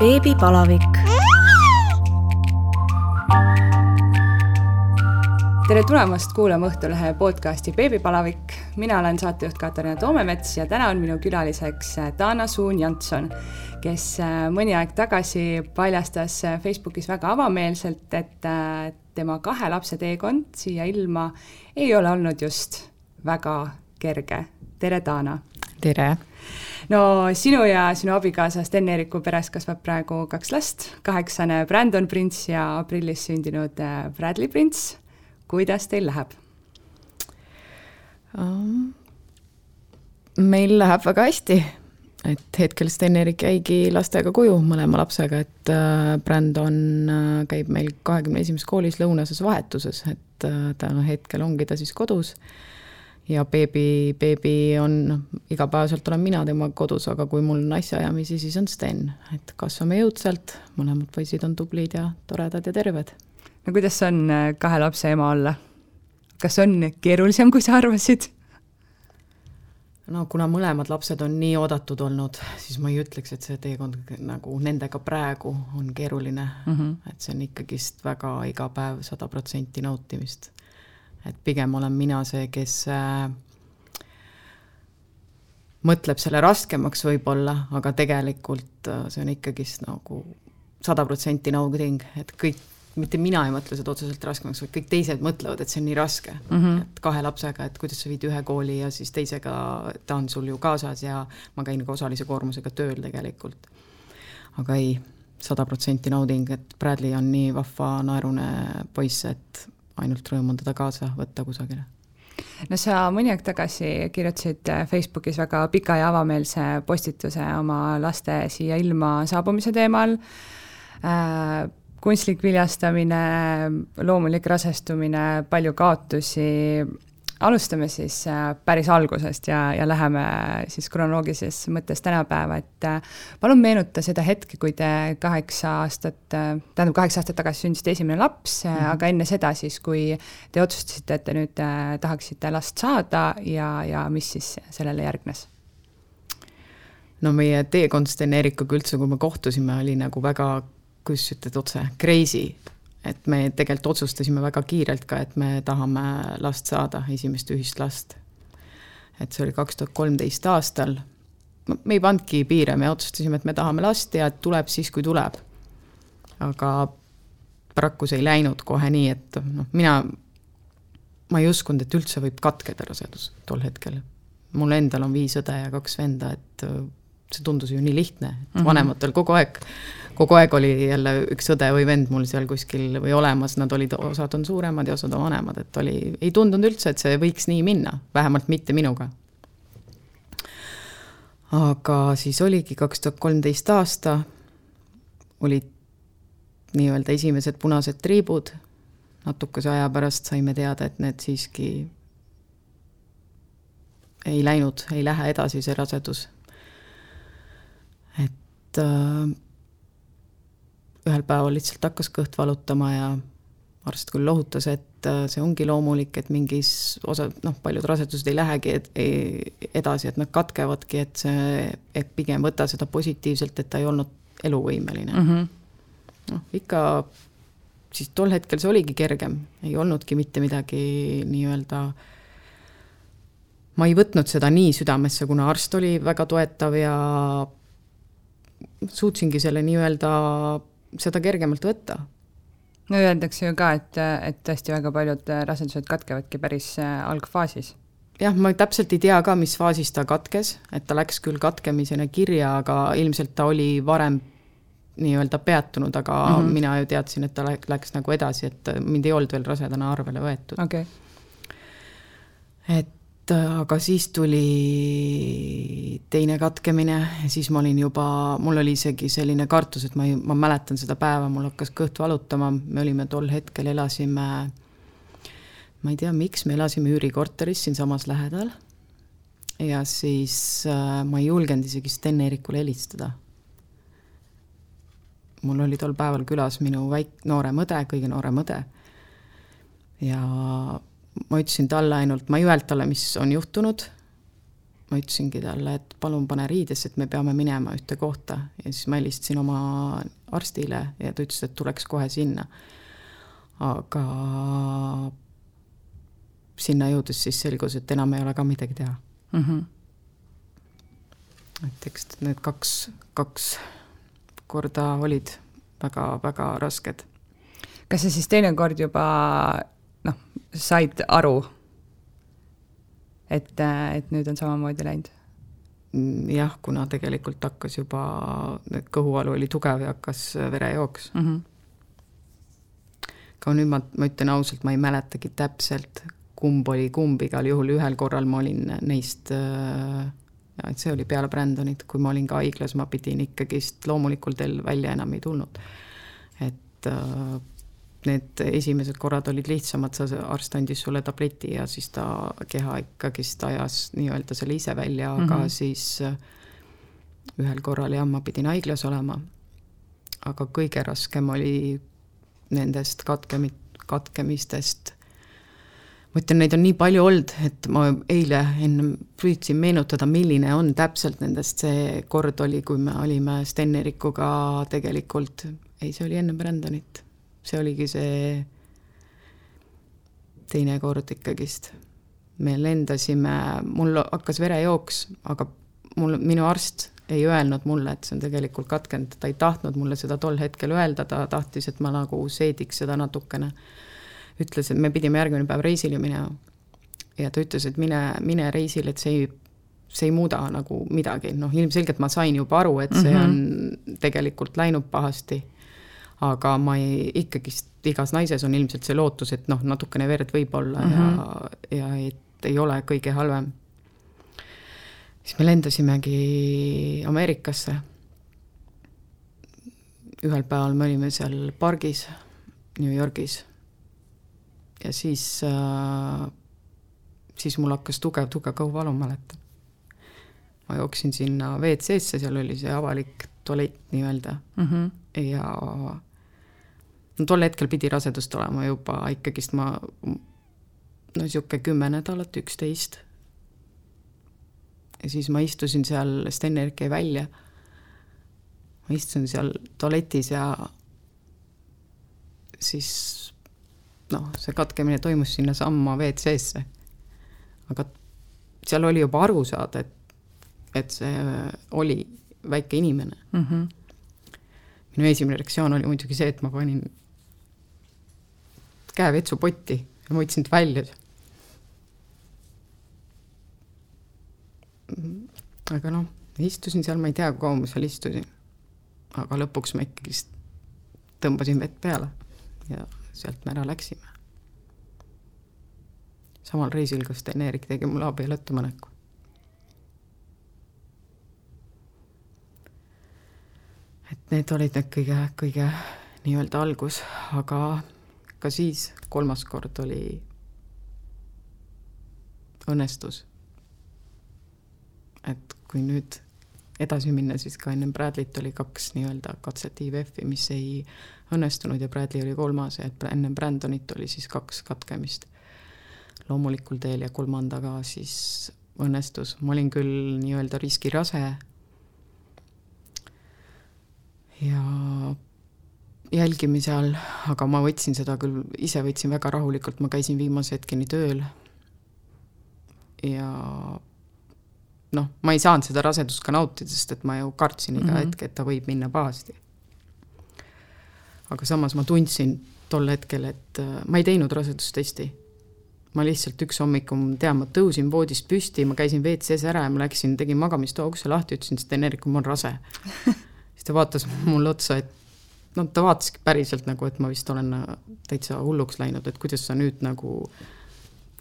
beebipalavik. tere tulemast kuulama Õhtulehe podcasti Beebipalavik. mina olen saatejuht Katariina Toomemets ja täna on minu külaliseks Dana Suun-Jantson, kes äh, mõni aeg tagasi paljastas Facebookis väga avameelselt, et äh, tema kahe lapse teekond siia ilma ei ole olnud just väga kerge. tere, Dana! tere! No sinu ja sinu abikaasa Sten-Eeriku peres kasvab praegu kaks last, kaheksane Brandon Prints ja aprillis sündinud äh, Bradley Prints. kuidas teil läheb um,? meil läheb väga hästi, et hetkel Sten-Erik jäigi lastega koju mõlema lapsega, et äh, Brandon äh, käib meil kahekümne esimeses koolis lõunases vahetuses, et ta hetkel ongi ta siis kodus ja beebi, beebi on, noh, igapäevaselt olen mina temaga kodus, aga kui mul on asjaajamisi, siis on Sten, et kasvame jõudsalt, mõlemad poisid on tublid ja toredad ja terved. no kuidas on äh, kahe lapse ema olla? kas on keerulisem, kui sa arvasid? no kuna mõlemad lapsed on nii oodatud olnud, siis ma ei ütleks, et see teekond nagu nendega praegu on keeruline mm. -hmm. et see on ikkagist väga iga päev sada protsenti nautimist et pigem olen mina see, kes äh, mõtleb selle raskemaks võib-olla, aga tegelikult äh, see on ikkagist nagu sada protsenti nauding, et kõik, mitte mina ei mõtle seda otseselt raskemaks, vaid kõik teised mõtlevad, et see on nii raske mm. -hmm. et kahe lapsega, et kuidas sa viid ühe kooli ja siis teisega, ta on sul ju kaasas ja ma käin ka osalise koormusega tööl tegelikult. aga ei, sada protsenti nauding, et Bradley on nii vahva naerune poiss, et ainult rõõm on teda kaasa võtta kusagile no sa mõni aeg tagasi kirjutasid äh, Facebookis väga pika ja avameelse postituse oma laste siia ilma saabumise teemal äh,. kunstlik viljastamine, loomulik rasestumine, palju kaotusi alustame siis äh, päris algusest ja, ja läheme siis kronoloogilises mõttes tänapäeva, et äh, palun meenuta seda hetke, kui te kaheksa aastat, äh, tähendab kaheksa aastat tagasi sündisite esimene laps mm, -hmm. aga enne seda siis, kui te otsustasite, et te nüüd tahaksite last saada ja, ja mis siis sellele järgnes? no meie teekond Sten Eerikuga üldse, kui me kohtusime, oli nagu väga, kuidas ütled otse, crazy et me tegelikult otsustasime väga kiirelt ka, et me tahame last saada, esimest ühist last. et see oli kaks tuhat kolmteist aastal. me ei pannudki piire, me otsustasime, et me tahame last ja tuleb siis, kui tuleb. aga paraku see ei läinud kohe nii, et noh, mina, ma ei uskunud, et üldse võib katkeda rasedus tol hetkel. mul endal on viis õde ja kaks venda, et see tundus ju nii lihtne, et mm -hmm. vanematel kogu aeg kogu aeg oli jälle üks õde või vend mul seal kuskil või olemas, nad olid, osad on suuremad ja osad on vanemad, et oli, ei tundunud üldse, et see võiks nii minna, vähemalt mitte minuga. aga siis oligi kaks tuhat kolmteist aasta, olid nii-öelda esimesed punased triibud, natukese aja pärast saime teada, et need siiski ei läinud, ei lähe edasi, see rasedus. Et äh, ühel päeval lihtsalt hakkas kõht valutama ja arst küll lohutas, et äh, see ongi loomulik, et mingis osa, noh, paljud rasedused ei lähegi et, ei, edasi, et nad katkevadki, et see, et pigem võta seda positiivselt, et ta ei olnud eluvõimeline mm. -hmm. noh, ikka siis tol hetkel see oligi kergem, ei olnudki mitte midagi nii-öelda ma ei võtnud seda nii südamesse, kuna arst oli väga toetav ja suutsingi selle nii-öelda seda kergemalt võtta. no öeldakse ju ka, et, et tõesti väga paljud rasedused katkevadki päris äh, algfaasis. jah, ma täpselt ei tea ka, mis faasis ta katkes, et ta läks küll katkemisena kirja, aga ilmselt ta oli varem nii-öelda peatunud, aga mm -hmm. mina ju teadsin, et ta läks nagu edasi, et mind ei olnud veel rasedana arvele võetud okay.. et Äh, aga siis tuli teine katkemine siis ma olin juba, mul oli isegi selline kartus, et ma ei, ma mäletan seda päeva, mul hakkas kõht valutama, me olime tol hetkel, elasime, ma ei tea, miks, me elasime üürikorteris siinsamas lähedal. ja siis äh, ma ei julgenud isegi Sten-Eerikule helistada. mul oli tol päeval külas minu väik-, noorem õde, kõige noorem õde. ja ma ütlesin talle ainult, ma ei öelnud talle, mis on juhtunud. ma ütlesingi talle, et palun pane riidesse, et me peame minema ühte kohta ja siis ma helistasin oma arstile ja ta ütles, et tuleks kohe sinna. aga sinna jõudes siis selgus, et enam ei ole ka midagi teha mm. -hmm. et eks need kaks, kaks korda olid väga-väga rasked. kas sa siis teinekord juba noh, said aru, et, et nüüd on samamoodi läinud? Mm, jah, kuna tegelikult hakkas juba, kõhuvalu oli tugev ja hakkas verejooks mm. -hmm. aga nüüd ma, ma ütlen ausalt, ma ei mäletagi täpselt, kumb oli kumb, igal juhul ühel korral ma olin neist äh, et see oli peale Brandonit, kui ma olin ka haiglas, ma pidin ikkagist loomulikul teel välja enam ei tulnud. et äh, need esimesed korrad olid lihtsamad, sa, arst andis sulle tableti ja siis ta keha ikkagist ajas nii-öelda selle ise välja, aga mm -hmm. siis äh, ühel korral jah, ma pidin haiglas olema. aga kõige raskem oli nendest katkemi-, katkemistest ma ütlen, neid on nii palju olnud, et ma eile ennem püüdsin meenutada, milline on täpselt nendest see kord oli, kui me olime Sten-Erikuga tegelikult, ei, see oli enne Brandonit see oligi see teine kord ikkagist. me lendasime, mul hakkas verejooks, aga mul, minu arst ei öelnud mulle, et see on tegelikult katkenud, ta ei tahtnud mulle seda tol hetkel öelda, ta tahtis, et ma nagu seediks seda natukene. ütles, et me pidime järgmine päev reisile minema. ja ta ütles, et mine, mine reisile, et see ei, see ei muuda nagu midagi, noh, ilmselgelt ma sain juba aru, et see mhm. on tegelikult läinud pahasti aga ma ei, ikkagist igas naises on ilmselt see lootus, et noh, natukene verd võib olla mm -hmm. ja, ja et ei ole kõige halvem. siis me lendasimegi Ameerikasse. ühel päeval me olime seal pargis New Yorgis ja siis äh,, siis mul hakkas tugev, tugev kõhuvalu, mäletan. ma jooksin sinna WC-sse, seal oli see avalik tualett nii-öelda mm -hmm. ja no tol hetkel pidi rasedust olema juba ikkagist ma no niisugune kümme nädalat, üksteist. ja siis ma istusin seal, Sten-Erik jäi välja. ma istusin seal tualetis ja siis noh, see katkemine toimus sinnasamma WC-sse. aga seal oli juba aru saada, et, et see oli väike inimene mm. -hmm. minu esimene reaktsioon oli muidugi see, et ma panin käe vetsupotti ja ma võtsin ta välja. aga noh, istusin seal, ma ei tea, kui kaua ma seal istusin. aga lõpuks ma ikkagist tõmbasin vett peale ja sealt me ära läksime. samal reisil, kus Sten-Erik tegi mulle abieluettepaneku. et need olid need kõige, kõige nii-öelda algus, aga ka siis kolmas kord oli õnnestus. et kui nüüd edasi minna, siis ka ennem Bradley't oli kaks nii-öelda katset IVF-i, mis ei õnnestunud ja Bradley oli kolmas et enne Brandonit oli siis kaks katkemist loomulikul teel ja kolmandaga siis õnnestus, ma olin küll nii-öelda riskirase ja jälgimise all, aga ma võtsin seda küll, ise võtsin väga rahulikult, ma käisin viimase hetkeni tööl. ja noh, ma ei saanud seda rasedust ka nautida, sest et ma ju kartsin iga mm -hmm. hetk, et ta võib minna pahasti. aga samas ma tundsin tol hetkel, et äh, ma ei teinud rasedustesti. ma lihtsalt üks hommik, tean, ma tõusin voodist püsti, ma käisin WC-s ära ja ma läksin, tegin magamistoa ukse lahti, ütlesin, et Sten-Erik, ma olen rase siis ta vaatas mulle otsa, et no ta vaataski päriselt nagu, et ma vist olen äh, täitsa hulluks läinud, et kuidas sa nüüd nagu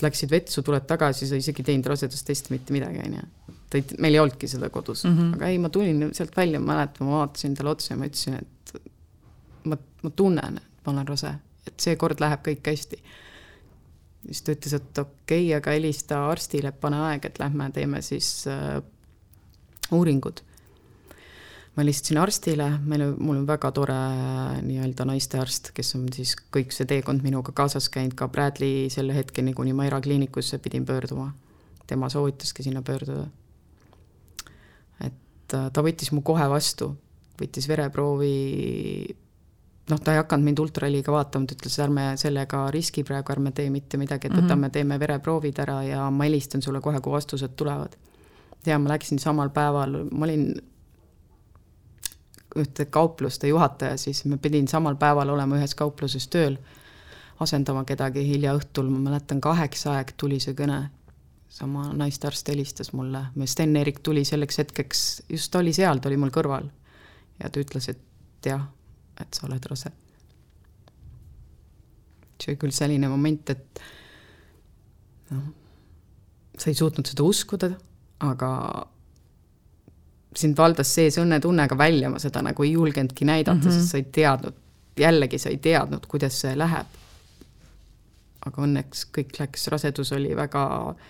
läksid vetsu, tuled tagasi, sa isegi ei teinud rasedustesti mitte midagi, on ju. ta ei, meil ei olnudki seda kodus mm, -hmm. aga ei, ma tulin sealt välja, ma mäletan, ma vaatasin talle otsa ja ma ütlesin, et ma, ma tunnen, et ma olen rase, et seekord läheb kõik hästi. siis ta ütles, et okei okay,, aga helista arstile, pane aeg, et lähme teeme siis äh, uuringud ma helistasin arstile, meil, mul on väga tore nii-öelda naistearst, kes on siis kõik see teekond minuga kaasas käinud, ka Bradley selle hetkeni, kuni ma erakliinikusse pidin pöörduma. tema soovitaski sinna pöörduda. ta võttis mu kohe vastu, võttis vereproovi, noh, ta ei hakanud mind ultraheliga vaatama, ta ütles, ärme sellega riski praegu, ärme tee mitte midagi, et võtame mm, -hmm. teeme vereproovid ära ja ma helistan sulle kohe, kui vastused tulevad. ja ma läksin samal päeval, ma olin ühte kaupluste juhataja, siis ma pidin samal päeval olema ühes kaupluses tööl, asendama kedagi hilja õhtul, ma mäletan, kaheksa aeg tuli see kõne sama naistearst helistas mulle, Sten-Erik tuli selleks hetkeks, just ta oli seal, ta oli mul kõrval. ja ta ütles, et jah, et sa oled rase. see oli küll selline moment, et noh, sa ei suutnud seda uskuda, aga sind valdas sees õnnetunne, aga välja ma seda nagu ei julgenudki näidata mm, -hmm. sest sa ei teadnud, jällegi sa ei teadnud, kuidas see läheb. aga õnneks kõik läks, rasedus oli väga äh,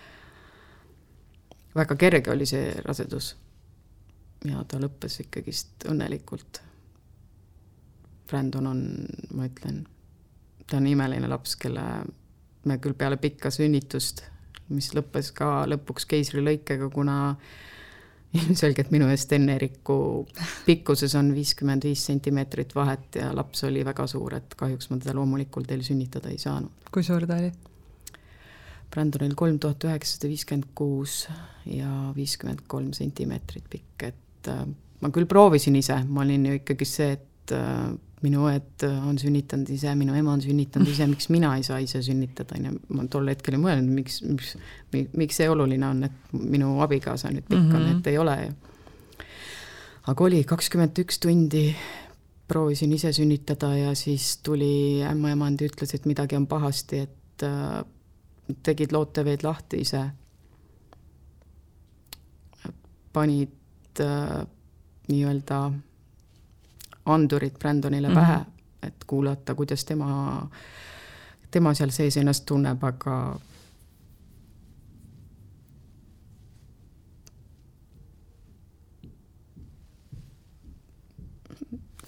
väga kerge oli see rasedus. ja ta lõppes ikkagist õnnelikult. Brandon on, ma ütlen, ta on imeline laps, kelle me küll peale pikka sünnitust, mis lõppes ka lõpuks keisrilõikega, kuna ilmselgelt minu ja Sten-Eeriku pikkuses on viiskümmend viis sentimeetrit vahet ja laps oli väga suur, et kahjuks ma teda loomulikult veel sünnitada ei saanud. kui suur ta oli? Brandonil kolm tuhat üheksasada viiskümmend kuus ja viiskümmend kolm sentimeetrit pikk, et äh, ma küll proovisin ise, ma olin ju ikkagi see, et äh, minu õed on sünnitanud ise, minu ema on sünnitanud ise, miks mina ei saa ise sünnitada, on ju, ma tol hetkel ei mõelnud, miks, miks, miks see oluline on, et minu abikaasa nüüd pikk on mm, -hmm. et ei ole ju. aga oli kakskümmend üks tundi, proovisin ise sünnitada ja siis tuli ämmaemand ja ütles, et midagi on pahasti, et äh, tegid looteveed lahti ise. panid äh, nii-öelda andurid Brandonile mm -hmm. pähe, et kuulata, kuidas tema, tema seal sees ennast tunneb, aga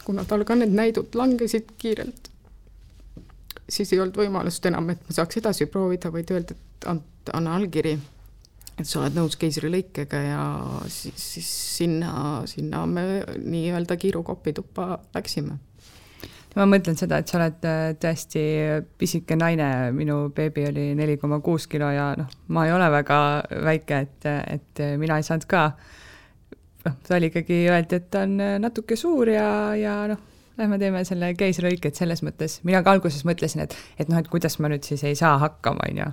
kuna tal ka need näidud langesid kiirelt siis ei olnud võimalust enam, et ma saaks edasi proovida, vaid öeldi, et anna allkiri, et sa oled nõus keisrilõikega ja siis, siis sinna, sinna me nii-öelda kiirukoppi tuppa läksime. Ma mõtlen seda, et sa oled äh, tõesti pisike naine, minu beebi oli neli koma kuus kilo ja noh, ma ei ole väga väike, et, et mina ei saanud ka, noh, ta oli ikkagi, öeldi, et ta on natuke suur ja, ja noh, lähme teeme selle keisrilõike, et selles mõttes, mina ka alguses mõtlesin, et, et noh, et kuidas ma nüüd siis ei saa hakkama, on ju.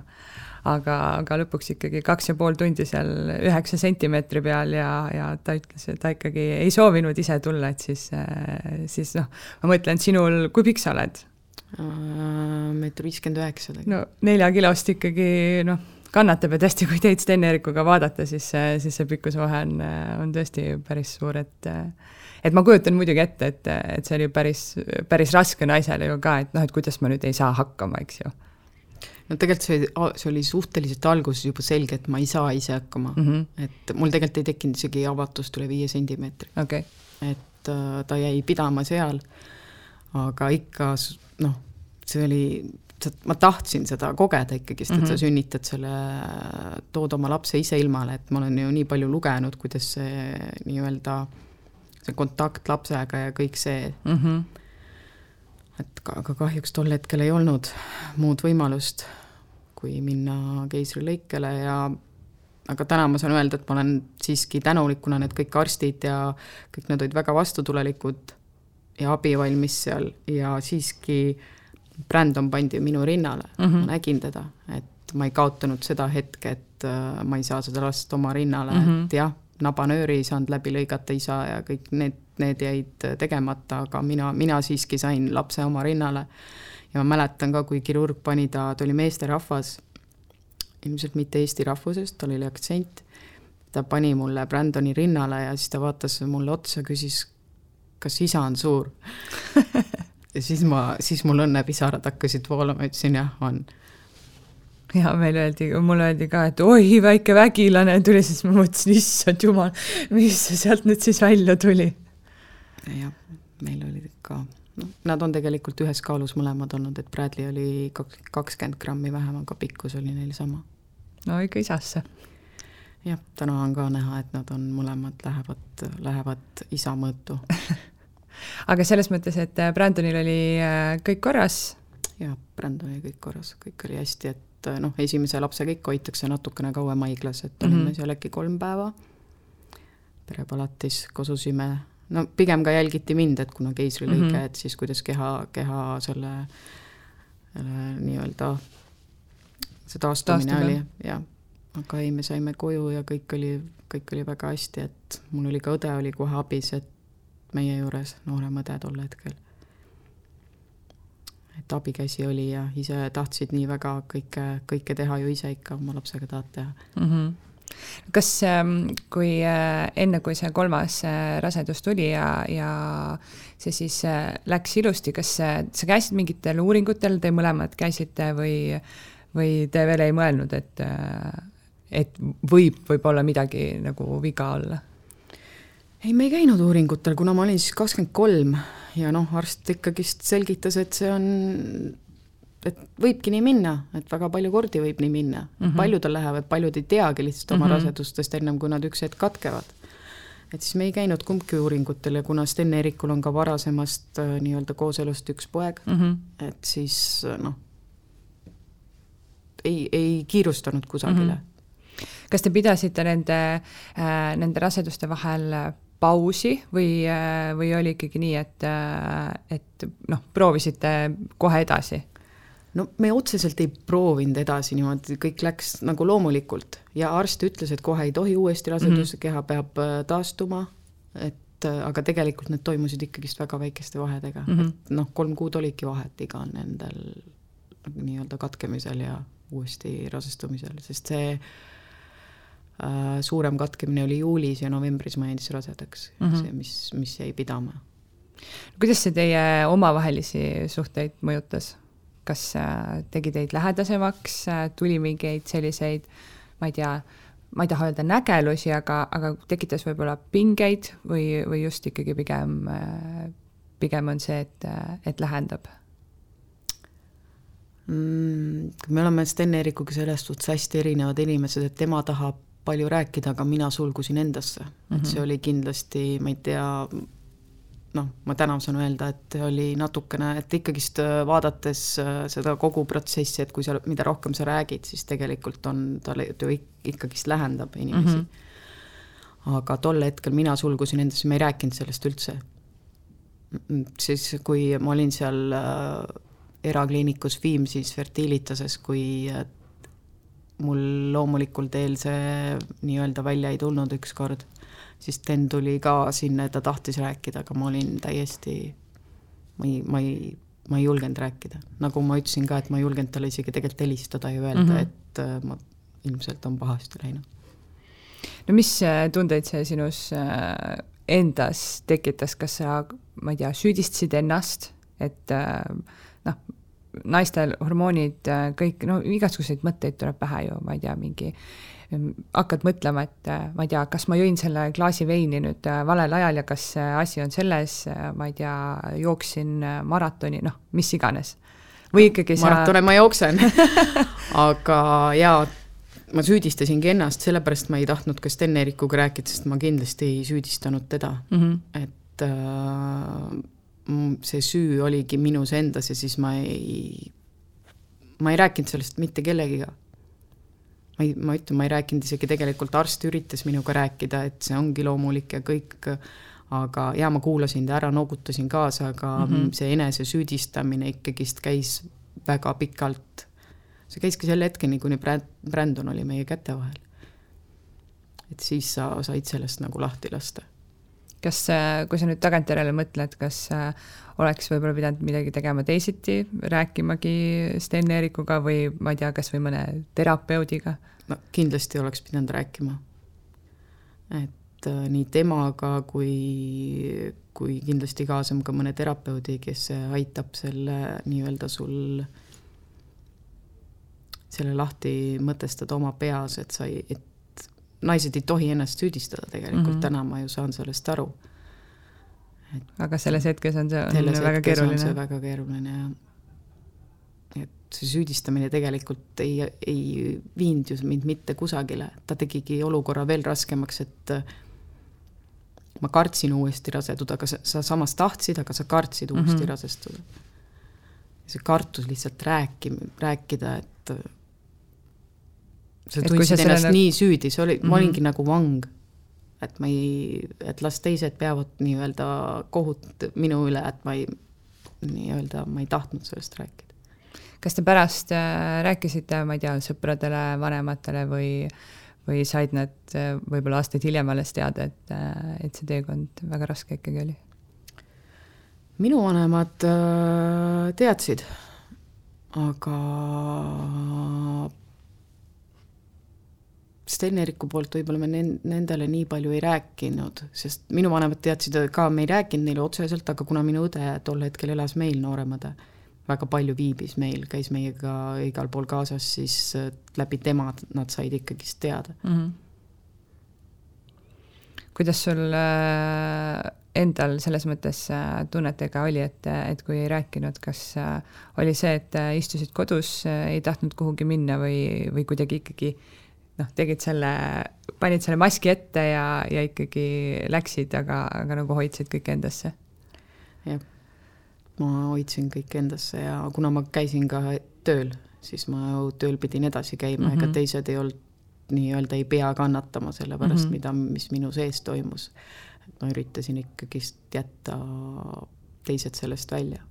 Aga, aga lõpuks ikkagi kaks ja pool tundi seal üheksa sentimeetri peal ja, ja ta ütles, et ta ikkagi ei soovinud ise tulla, et siis, siis noh, ma mõtlen, sinul, kui pikk sa oled? meeter viiskümmend üheksa. no neljakilost ikkagi noh, kannatab ja tõesti, kui teid Sten-Erikuga vaadata, siis, siis see pikkusvahe on, on tõesti päris suur, et et ma kujutan muidugi ette, et, et see oli päris, päris raske naisele ju ka, et noh, et kuidas ma nüüd ei saa hakkama, eks ju. No tegelikult see, see oli suhteliselt alguses juba selge, et ma ei saa ise hakkama mm, -hmm. et mul tegelikult ei tekkinud isegi avatust üle viie sentimeetri okay.. et äh, ta jäi pidama seal, aga ikka noh, see oli, ma tahtsin seda kogeda ikkagist, et mm -hmm. sa mhm. sünnitad selle, tood oma lapse ise ilmale, et ma olen ju nii palju lugenud, kuidas see nii-öelda see kontakt lapsega ja kõik see mm. -hmm. et aga kahjuks tol hetkel ei olnud muud võimalust, kui minna keisrilõikele ja aga täna ma saan öelda, et ma olen siiski tänulik, kuna need kõik arstid ja kõik nad olid väga vastutulelikud ja abivalmis seal ja siiski Brandon pandi minu rinnale mm, -hmm. ma nägin teda, et ma ei kaotanud seda hetke, et äh, ma ei saa seda last oma rinnale mm, -hmm. et jah, nabanööri ei saanud läbi lõigata isa ja kõik need, need jäid tegemata, aga mina, mina siiski sain lapse oma rinnale. Ja ma mäletan ka, kui kirurg pani ta, ta oli meesterahvas, ilmselt mitte eesti rahvusest, tal oli aktsent, ta pani mulle Brandoni rinnale ja siis ta vaatas mulle otsa, küsis, kas isa on suur ja siis ma, siis mul õnnepisarad hakkasid voolama, ütlesin jah, on ja meil öeldi, mulle öeldi ka, et oi, väike vägilane tuli, siis ma mõtlesin, issand jumal, mis sealt nüüd siis välja tuli. jah, meil olid ka, nad on tegelikult ühes kaalus mõlemad olnud, et Bradley oli kaks, kakskümmend grammi vähem, aga pikkus oli neil sama. no ikka isasse. jah, täna on ka näha, et nad on mõlemad lähevad, lähevad isa mõõtu aga selles mõttes, et äh, Brandonil oli äh, kõik korras? jah, Brandon oli kõik korras, kõik oli hästi, et äh, noh, esimese lapsega ikka hoitakse natukene kauem haiglas, et olime mm -hmm. seal äkki kolm päeva perepalatis, kosusime, no pigem ka jälgiti mind, et kuna keisrilõige mm, -hmm. et siis kuidas keha, keha selle, nii-öelda see taastumine Taastumine. oli, jah. aga ei, me saime koju ja kõik oli, kõik oli väga hästi, et mul oli ka õde oli kohe abis, et meie juures, noorem õde tol hetkel. et abikäsi oli ja ise tahtsid nii väga kõike, kõike teha ju ise ikka oma lapsega tahad teha mm. -hmm kas ähm, kui äh, enne, kui see kolmas äh, rasedus tuli ja, ja see siis äh, läks ilusti, kas sa käisid mingitel uuringutel, te mõlemad käisite või, või te veel ei mõelnud, et, et võib võib-olla midagi nagu viga olla? ei, me ei käinud uuringutel, kuna ma olin siis kakskümmend kolm ja noh, arst ikkagist selgitas, et see on, et võibki nii minna, et väga palju kordi võib nii minna mm. -hmm. paljudel lähevad, paljud ei teagi lihtsalt oma mm -hmm. rasedustest ennem, kui nad üks hetk katkevad. et siis me ei käinud kumbki uuringutel ja kuna Sten Eerikul on ka varasemast äh, nii-öelda kooselust üks poeg mm, -hmm. et siis äh, noh, ei, ei kiirustanud kusagile mm. -hmm kas te pidasite nende äh,, nende raseduste vahel pausi või, või oli ikkagi nii, et, et noh, proovisite kohe edasi? No me otseselt ei proovinud edasi niimoodi, kõik läks nagu loomulikult ja arst ütles, et kohe ei tohi uuesti rasedus mm, -hmm. keha peab äh, taastuma, et aga tegelikult need toimusid ikkagist väga väikeste vahedega mm, -hmm. et noh, kolm kuud olidki vahet iga nendel nii-öelda katkemisel ja uuesti rasestumisel, sest see äh, Äh, suurem katkemine oli juulis ja novembris ma jäin siis rasedaks mm, -hmm. see, mis, mis jäi pidama. kuidas see teie omavahelisi suhteid mõjutas? Kas äh, tegi teid lähedasemaks, äh, tuli mingeid selliseid, ma ei tea, ma ei taha öelda nägelusi, aga, aga tekitas võib-olla pingeid või, või just ikkagi pigem, pigem on see, et, et lähendab mm,? me oleme Sten Eerikuga selles suhtes hästi erinevad inimesed, et tema tahab palju rääkida, aga mina sulgusin endasse mm, -hmm. et see mhm. oli kindlasti, ma ei tea, noh, ma täna saan öelda, et oli natukene, et ikkagist äh, vaadates äh, seda kogu protsessi, et kui sa, mida rohkem sa räägid, siis tegelikult on, ta ju ikkagist lähendab inimesi mm. -hmm. aga tol hetkel mina sulgusin endasse, ma ei rääkinud sellest üldse. siis, kui ma olin seal äh, erakliinikus Viimsis Fertilitases, kui mul loomulikul teel see nii-öelda välja ei tulnud ükskord, siis Sten tuli ka sinna, ta tahtis rääkida, aga ma olin täiesti, ma ei, ma ei, ma ei julgenud rääkida. nagu ma ütlesin ka, et ma ei julgenud talle isegi tegelikult helistada ja öelda mm, -hmm. et äh, ma ilmselt on pahasti läinud. no mis äh, tundeid see sinus äh, endas tekitas, kas sa, ma ei tea, süüdistasid ennast, et noh, naistel hormoonid, äh, kõik, no igasuguseid mõtteid tuleb pähe ju, ma ei tea, mingi mm, hakkad mõtlema, et äh, ma ei tea, kas ma jõin selle klaasi veini nüüd äh, valel ajal ja kas asi on selles, ma ei tea, jooksin maratoni, noh, mis iganes. või ikkagi sa maratone ma jooksen aga jaa, ma süüdistasingi ennast, sellepärast ma ei tahtnud ka Sten Eerikuga rääkida, sest ma kindlasti ei süüdistanud teda mm, -hmm. et äh, see süü oligi minus endas ja siis ma ei, ma ei rääkinud sellest mitte kellegiga. Ma ei, ma ütlen, ma ei rääkinud isegi tegelikult, arst üritas minuga rääkida, et see ongi loomulik ja kõik, aga jaa, ma kuulasin ta ära, noogutasin kaasa, aga mm -hmm. see enesesüüdistamine ikkagist käis väga pikalt. see käiski selle hetkeni, kuni Brandon oli meie käte vahel. et siis sa said sellest nagu lahti lasta kas, kui sa nüüd tagantjärele mõtled, kas äh, oleks võib-olla pidanud midagi tegema teisiti, rääkimagi Sten Eerikuga või ma ei tea, kas või mõne terapeudiga? No kindlasti oleks pidanud rääkima. et äh, nii temaga kui, kui kindlasti kaasama ka mõne terapeudi, kes aitab selle nii-öelda sul selle lahti mõtestada oma peas, et sa ei, et naised ei tohi ennast süüdistada tegelikult mm, -hmm. täna ma ju saan sellest aru. aga selles hetkes on see, on väga keeruline. väga keeruline ja et see süüdistamine tegelikult ei, ei viinud ju mind mitte kusagile, ta tegigi olukorra veel raskemaks, et ma kartsin uuesti raseduda, aga sa, sa samas tahtsid, aga sa kartsid uuesti mm -hmm. rasestuda. see kartus lihtsalt rääki-, rääkida, et sa tundsid ennast selle... nii süüdi, see oli mm, -hmm. ma olingi nagu vang. et ma ei, et las teised peavad nii-öelda kohut minu üle, et ma ei, nii-öelda ma ei tahtnud sellest rääkida. Kas te pärast äh, rääkisite, ma ei tea, sõpradele, vanematele või või said nad äh, võib-olla aastaid hiljem alles teada, et, äh, et see teekond väga raske ikkagi oli? minu vanemad teadsid, aga Steneriku poolt võib-olla me nendele nii palju ei rääkinud, sest minu vanemad teadsid ka, me ei rääkinud neile otseselt, aga kuna minu õde tol hetkel elas meil, noorem õde väga palju viibis meil, käis meiega igal pool kaasas, siis äh, läbi tema nad said ikkagist teada mm. -hmm. kuidas sul äh, endal selles mõttes äh, tunnetega oli, et, et kui ei rääkinud, kas oli see, et istusid kodus, ei tahtnud kuhugi minna või, või kuidagi ikkagi noh, tegid selle, panid selle maski ette ja, ja ikkagi läksid, aga, aga nagu hoidsid kõike endasse? jah ma hoidsin kõik endasse ja kuna ma käisin ka tööl, siis ma ju tööl pidin edasi käima mm, -hmm. ega mhm. teised ei olnud nii-öelda ei pea kannatama selle pärast mm, -hmm. mida, mis minu sees toimus. et ma üritasin ikkagist jätta teised sellest välja.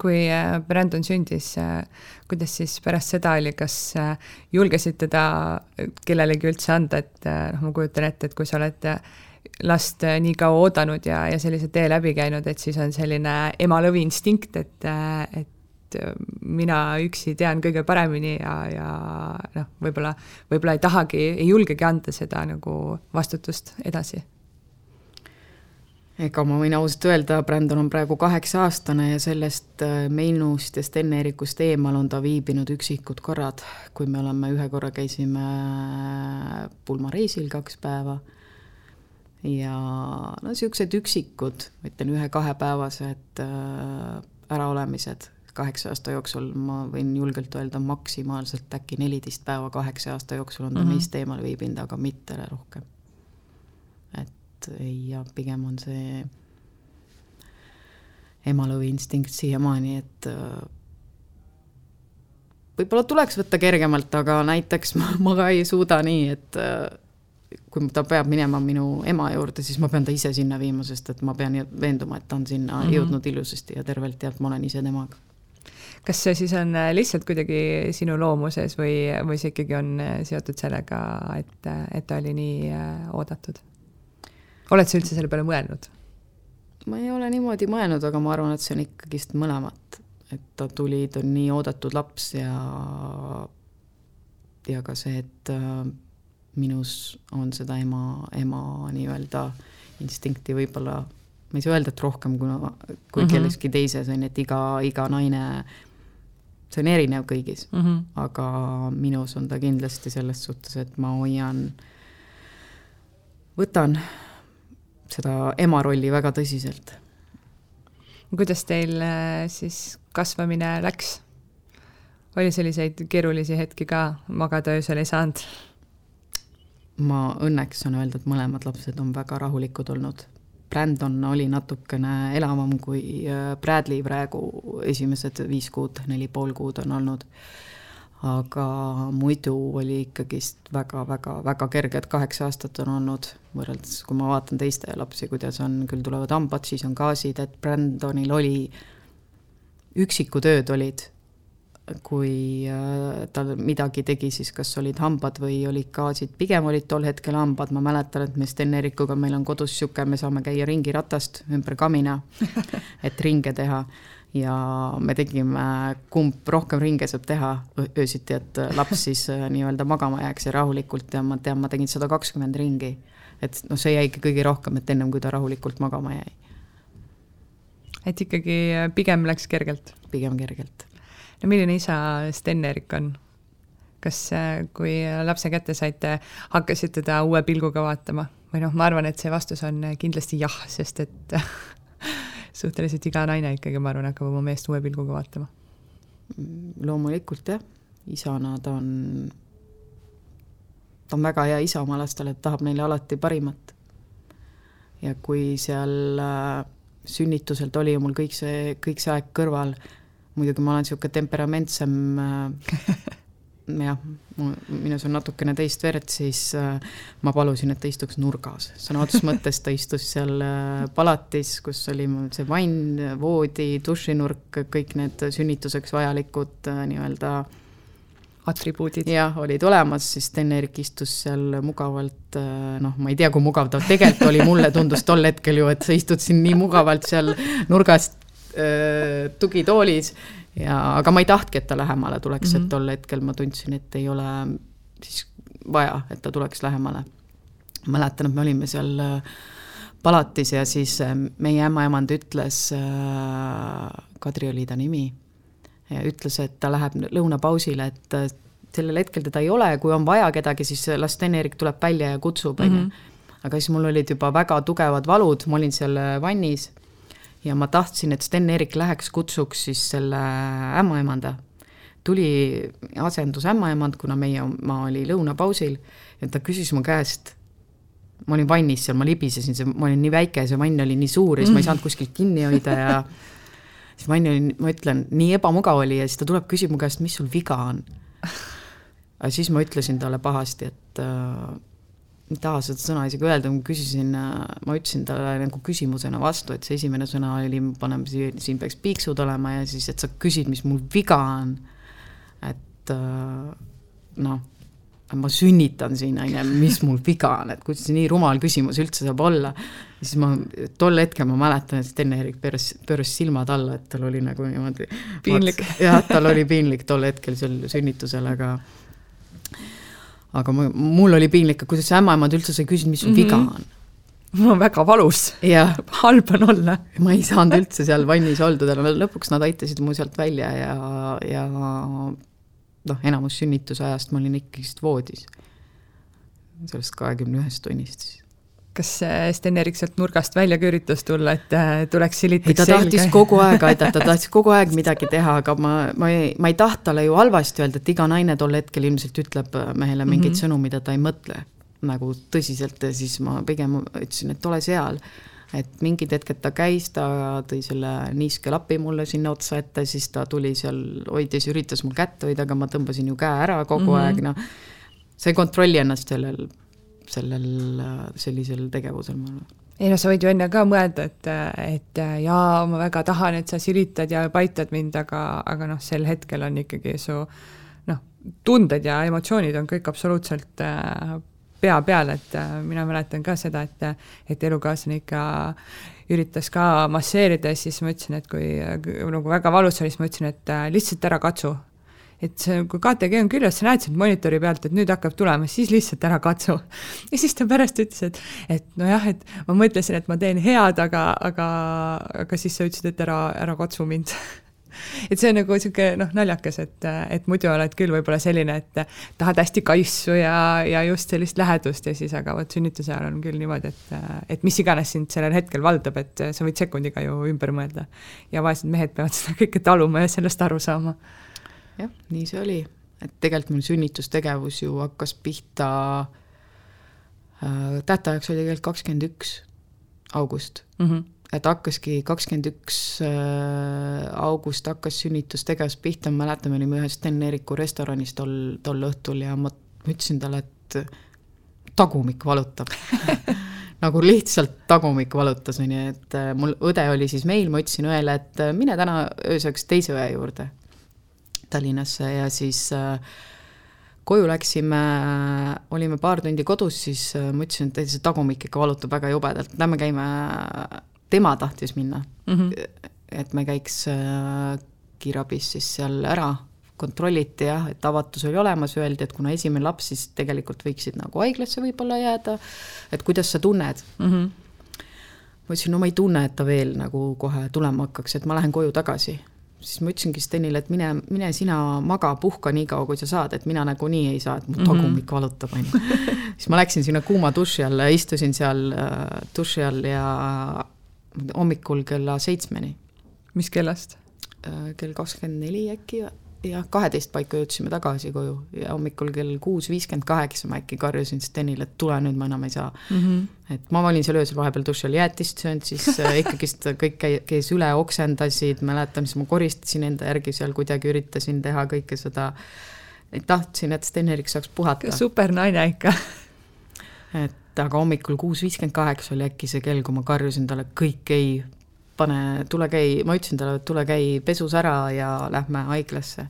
kui äh, Brandon sündis, äh, kuidas siis pärast seda oli, kas äh, julgesid teda kellelegi üldse anda, et noh, ma kujutan ette, et kui sa oled last äh, nii kaua oodanud ja, ja sellise tee läbi käinud, et siis on selline ema lõviinstinkt, et, äh, et äh, mina üksi tean kõige paremini ja, ja noh, võib-olla, võib-olla ei tahagi, ei julgegi anda seda nagu vastutust edasi. Ega ma võin ausalt öelda, Brandon on praegu kaheksa-aastane ja sellest meinust ja Sten-Eerikust eemal on ta viibinud üksikud korrad, kui me oleme, ühe korra käisime pulmareisil kaks päeva ja no niisugused üksikud, ma ütlen ühe-kahepäevased äh, äraolemised kaheksa aasta jooksul, ma võin julgelt öelda maksimaalselt äkki neliteist päeva kaheksa aasta jooksul on ta mm -hmm. meist eemal viibinud, aga mitte rohkem. et ja pigem on see emalõvi instinkt siiamaani, et äh, võib-olla tuleks võtta kergemalt, aga näiteks ma, ma ka ei suuda nii, et äh, kui ta peab minema minu ema juurde, siis ma pean ta ise sinna viima, sest et ma pean veenduma, et ta on sinna mm -hmm. jõudnud ilusasti ja tervelt ja et ma olen ise temaga. kas see siis on äh, lihtsalt kuidagi sinu loomuses või, või see ikkagi on äh, seotud sellega, et, äh, et ta oli nii oodatud? oled sa üldse selle peale mõelnud? ma ei ole niimoodi mõelnud, aga ma arvan, et see on ikkagist mõlemat, et ta tuli, ta on nii oodatud laps ja ja ka see, et minus on seda ema, ema nii-öelda instinkti võib-olla, ma ei saa öelda, et rohkem kui, kui mm -hmm. kelleski teises on ju, et iga, iga naine, see on erinev kõigis mm, -hmm. aga minus on ta kindlasti selles suhtes, et ma hoian, võtan seda ema rolli väga tõsiselt. kuidas teil äh, siis kasvamine läks? oli selliseid keerulisi hetki ka, magada öösel ei saanud? Ma õnneks saan öelda, et mõlemad lapsed on väga rahulikud olnud. Brandon oli natukene elavam kui äh, Bradley praegu, esimesed viis kuud, neli pool kuud on olnud. aga muidu oli ikkagist väga-väga-väga kerge, et kaheksa aastat on olnud, võrreldes, kui ma vaatan teiste lapsi, kuidas on, küll tulevad hambad, siis on gaasid, et Brandonil oli, üksikud ööd olid kui äh, tal midagi tegi, siis kas olid hambad või olid gaasid, pigem olid tol hetkel hambad, ma mäletan, et me Sten-Erikuga, meil on kodus niisugune, me saame käia ringiratast ümber kamina, et ringe teha ja me tegime, kumb rohkem ringe saab teha öösiti, et laps siis äh, nii-öelda magama jääks ja rahulikult ja ma tean, ma tegin sada kakskümmend ringi. et noh, see jäigi kõige rohkem, et ennem kui ta rahulikult magama jäi. et ikkagi pigem läks kergelt? pigem kergelt no milline isa Sten-Erik on? kas äh, kui lapse kätte saite, hakkasite teda uue pilguga vaatama või noh, ma arvan, et see vastus on kindlasti jah, sest et suhteliselt iga naine ikkagi, ma arvan, hakkab oma meest uue pilguga vaatama. loomulikult jah, isana ta on, ta on väga hea isa oma lastele, tahab neile alati parimat. ja kui seal äh, sünnituselt oli mul kõik see, kõik see aeg kõrval, muidugi ma olen niisugune temperamentsem äh, jah, minus on natukene teist verd, siis äh, ma palusin, et ta istuks nurgas. sõna otseses mõttes ta istus seal äh, palatis, kus oli see vann, voodi, dušinurk, kõik need sünnituseks vajalikud nii-öelda atribuudid. jah, olid olemas, siis Sten-Erik istus seal mugavalt, noh, ma ei tea, kui mugav ta tegelikult oli, mulle tundus tol hetkel ju, et sa istud siin nii mugavalt seal nurgas äh, tugitoolis ja, aga ma ei tahtki, et ta lähemale tuleks mm, -hmm. et mhm. tol hetkel ma tundsin, et ei ole siis vaja, et ta tuleks lähemale. mäletan, et me olime seal äh, palatis ja siis äh, meie ämmaemand ütles, äh, Kadri oli ta nimi, ütles, et ta läheb lõunapausile, et sellel hetkel teda ei ole, kui on vaja kedagi, siis las Sten-Erik tuleb välja ja kutsub, on ju. Mhm. aga siis mul olid juba väga tugevad valud, ma olin seal vannis ja ma tahtsin, et Sten-Erik läheks, kutsuks siis selle ämmaemanda. tuli asendus ämmaemand, kuna meie oma oli lõunapausil ja ta küsis mu käest, ma olin vannis seal, ma libisesin, see, ma olin nii väike, see vann oli nii suur ja siis ma ei mm. saanud kuskilt kinni hoida ja siis vann oli, ma ütlen, nii ebamugav oli ja siis ta tuleb, küsib mu käest, mis sul viga on. aga siis ma ütlesin talle pahasti, et äh, ei taha seda sõna isegi öelda, ma küsisin, ma ütlesin talle nagu küsimusena vastu, et see esimene sõna oli, paneme siin, siin peaks piiksud olema ja siis, et sa küsid, mis mul viga on. et äh, noh, ma sünnitan siin, on ju, mis mul viga on, et kuidas nii rumal küsimus üldse saab olla. siis ma, tol hetkel ma mäletan, et Sten-Erik pööras, pööras silmad alla, et tal oli nagu niimoodi. piinlik. jah, tal oli piinlik tol hetkel seal sünnitusel, aga aga ma, mul oli piinlik, kuidas ämmaemand üldse sai küsida, mis sul mm -hmm. viga on. mul on väga valus. halb on olla. ma ei saanud üldse seal vannis olduda, lõpuks nad aitasid mu sealt välja ja, ja noh, enamus sünnituse ajast ma olin ikkagist voodis. sellest kahekümne ühest tunnist siis kas Sten-Erik sealt nurgast välja ka üritas tulla, et äh, tuleks silitaks selga? ta tahtis kogu aeg aidata, ta tahtis kogu aeg midagi teha, aga ma, ma ei, ma ei taht talle ju halvasti öelda, et iga naine tol hetkel ilmselt ütleb mehele mingeid mm -hmm. sõnu, mida ta ei mõtle nagu tõsiselt ja siis ma pigem ütlesin, et ole seal. et mingid hetked ta käis, ta tõi selle niiskelapi mulle sinna otsa ette, siis ta tuli seal, hoidis, üritas mul kätt hoida, aga ma tõmbasin ju käe ära kogu mm -hmm. aeg, noh. sa ei kontrolli ennast sellel sellel, sellisel tegevusel, ma arvan. Ei no sa võid ju enne ka mõelda, et, et jaa, ma väga tahan, et sa silitad ja paitad mind, aga, aga noh, sel hetkel on ikkagi su noh, tunded ja emotsioonid on kõik absoluutselt äh, pea peal, et äh, mina mäletan ka seda, et, et elukaaslane ikka üritas ka masseerida ja siis ma ütlesin, et kui nagu väga valus oli, siis ma ütlesin, et äh, lihtsalt ära katsu, et see, kui KTG on küljes, sa näed sealt monitori pealt, et nüüd hakkab tulema, siis lihtsalt ära katsu. ja siis ta pärast ütles, et, et nojah, et ma mõtlesin, et ma teen head, aga, aga, aga siis sa ütlesid, et ära, ära katsu mind et see on nagu niisugune noh, naljakas, et, et muidu oled küll võib-olla selline, et tahad hästi kaisu ja, ja just sellist lähedust ja siis, aga vot sünnituse ajal on küll niimoodi, et, et mis iganes sind sellel hetkel valdab, et sa võid sekundiga ju ümber mõelda. ja vaesed mehed peavad seda kõike taluma ja sellest aru saama jah, nii see oli, et tegelikult mul sünnitustegevus ju hakkas pihta äh,, tähtajaks oli tegelikult kakskümmend üks august mm. -hmm. et hakkaski kakskümmend üks äh, august hakkas sünnitustegevus pihta, ma mäletan, me olime ühes Sten-Eeriku restoranis tol, tol õhtul ja ma, ütlesin talle, et tagumik valutab nagu lihtsalt tagumik valutas, on ju, et äh, mul õde oli siis meil, ma ütlesin õele, et äh, mine täna ööseks teise õe juurde Tallinnasse ja siis äh, koju läksime, olime paar tundi kodus, siis äh, ma ütlesin, et see tagumik ikka valutab väga jubedalt, lähme käime, tema tahtis minna mm. -hmm. et me käiks äh, kiirabis siis seal ära, kontrolliti jah, et avatus oli olemas, öeldi, et kuna esimene laps, siis tegelikult võiksid nagu haiglasse võib-olla jääda, et kuidas sa tunned mm. -hmm. ma ütlesin, no ma ei tunne, et ta veel nagu kohe tulema hakkaks, et ma lähen koju tagasi siis ma ütlesingi Stenile, et mine, mine sina maga, puhka nii kaua, kui sa saad, et mina nagunii ei saa, et mu tagumik mm -hmm. valutab, on ju. siis ma läksin sinna kuuma duši alla, istusin seal äh, duši all ja hommikul kella seitsmeni. mis kellast? äh, kell kakskümmend neli äkki jah, kaheteist paiku jõudsime tagasi koju ja hommikul kell kuus viiskümmend kaheksa ma äkki karjusin Stenile, et tule nüüd, ma enam ei saa mm. -hmm. et ma olin seal öösel vahepeal duši all jäätist söönud, siis äh, ikkagist kõik käi-, käis üle, oksendasid, mäletan, siis ma koristasin enda järgi seal kuidagi, üritasin teha kõike seda, et tahtsin, et Sten-Erik saaks puhata. super naine ikka et aga hommikul kuus viiskümmend kaheksa oli äkki see kell, kui ma karjusin talle, kõik ei pane, tule käi, ma ütlesin talle, et tule käi pesus ära ja lähme haiglasse.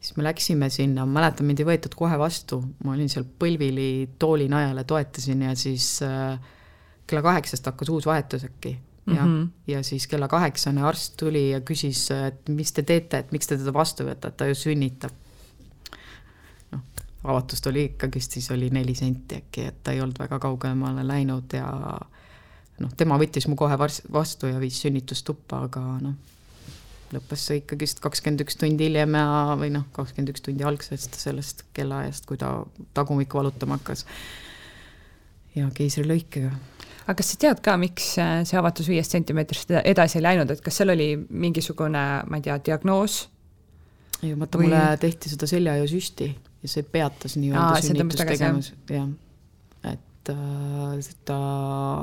siis me läksime sinna, ma mäletan, mind ei võetud kohe vastu, ma olin seal põlvili tooli najal ja toetasin ja siis äh, kella kaheksast hakkas uus vahetus äkki ja mm, -hmm. ja siis kella kaheksane arst tuli ja küsis, et mis te teete, et miks te teda vastu võtate, ta ju sünnitab. noh, avatust oli ikkagist, siis oli neli senti äkki, et ta ei olnud väga kaugemale läinud ja noh, tema võttis mu kohe vastu ja viis sünnitustuppa, aga noh, lõppes see ikkagist kakskümmend üks tundi hiljem ja, või noh, kakskümmend üks tundi algsest sellest kellaajast, kui ta tagumikku valutama hakkas. ja keisrilõikega. aga kas sa tead ka, miks see avatus viiest sentimeetrist edasi ei läinud, et kas seal oli mingisugune, ma ei tea, diagnoos? ei, vaata või... mulle tehti seda seljaajasüsti ja see peatas nii-öelda sünnitustegemus, jah et äh, ta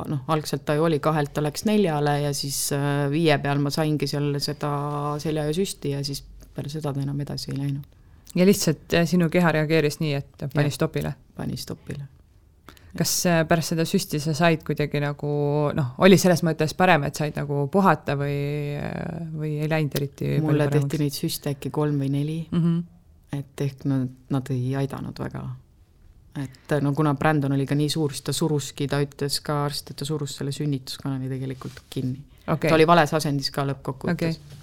noh, algselt ta ju oli kahelt, ta läks neljale ja siis äh, viie peal ma saingi seal seda selja ja süsti ja siis peale seda ta enam edasi ei läinud. ja lihtsalt äh, sinu keha reageeris nii, et pani ja, stopile? pani stopile. kas pärast seda süsti sa said kuidagi nagu noh, oli selles mõttes parem, et said nagu puhata või, või ei läinud eriti mulle tehti neid süste äkki kolm või neli mm, -hmm. et ehk nad, nad ei aidanud väga et no kuna Brandon oli ka nii suur, siis ta suruski, ta ütles ka arst, et ta surus selle sünnituskanali tegelikult kinni okay.. ta oli vales asendis ka lõppkokkuvõttes okay.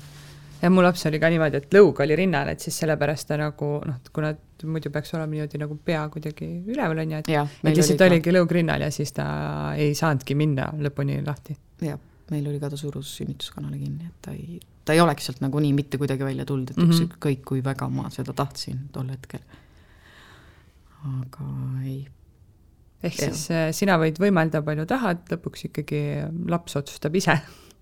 ja mu laps oli ka niimoodi, et lõug oli rinnal, et siis sellepärast ta nagu noh, kuna muidu peaks olema niimoodi nagu pea kuidagi üleval, on ju, et et lihtsalt oli oligi lõug rinnal ja siis ta ei saanudki minna lõpuni lahti. jah, meil oli ka ta surus sünnituskanali kinni, et ta ei, ta ei oleks sealt nagunii mitte kuidagi välja tulnud, et mm -hmm. ükskõik kui väga ma seda tahtsin tol hetkel aga ei. ehk ja. siis äh, sina võid võimelda palju tahad, lõpuks ikkagi laps otsustab ise.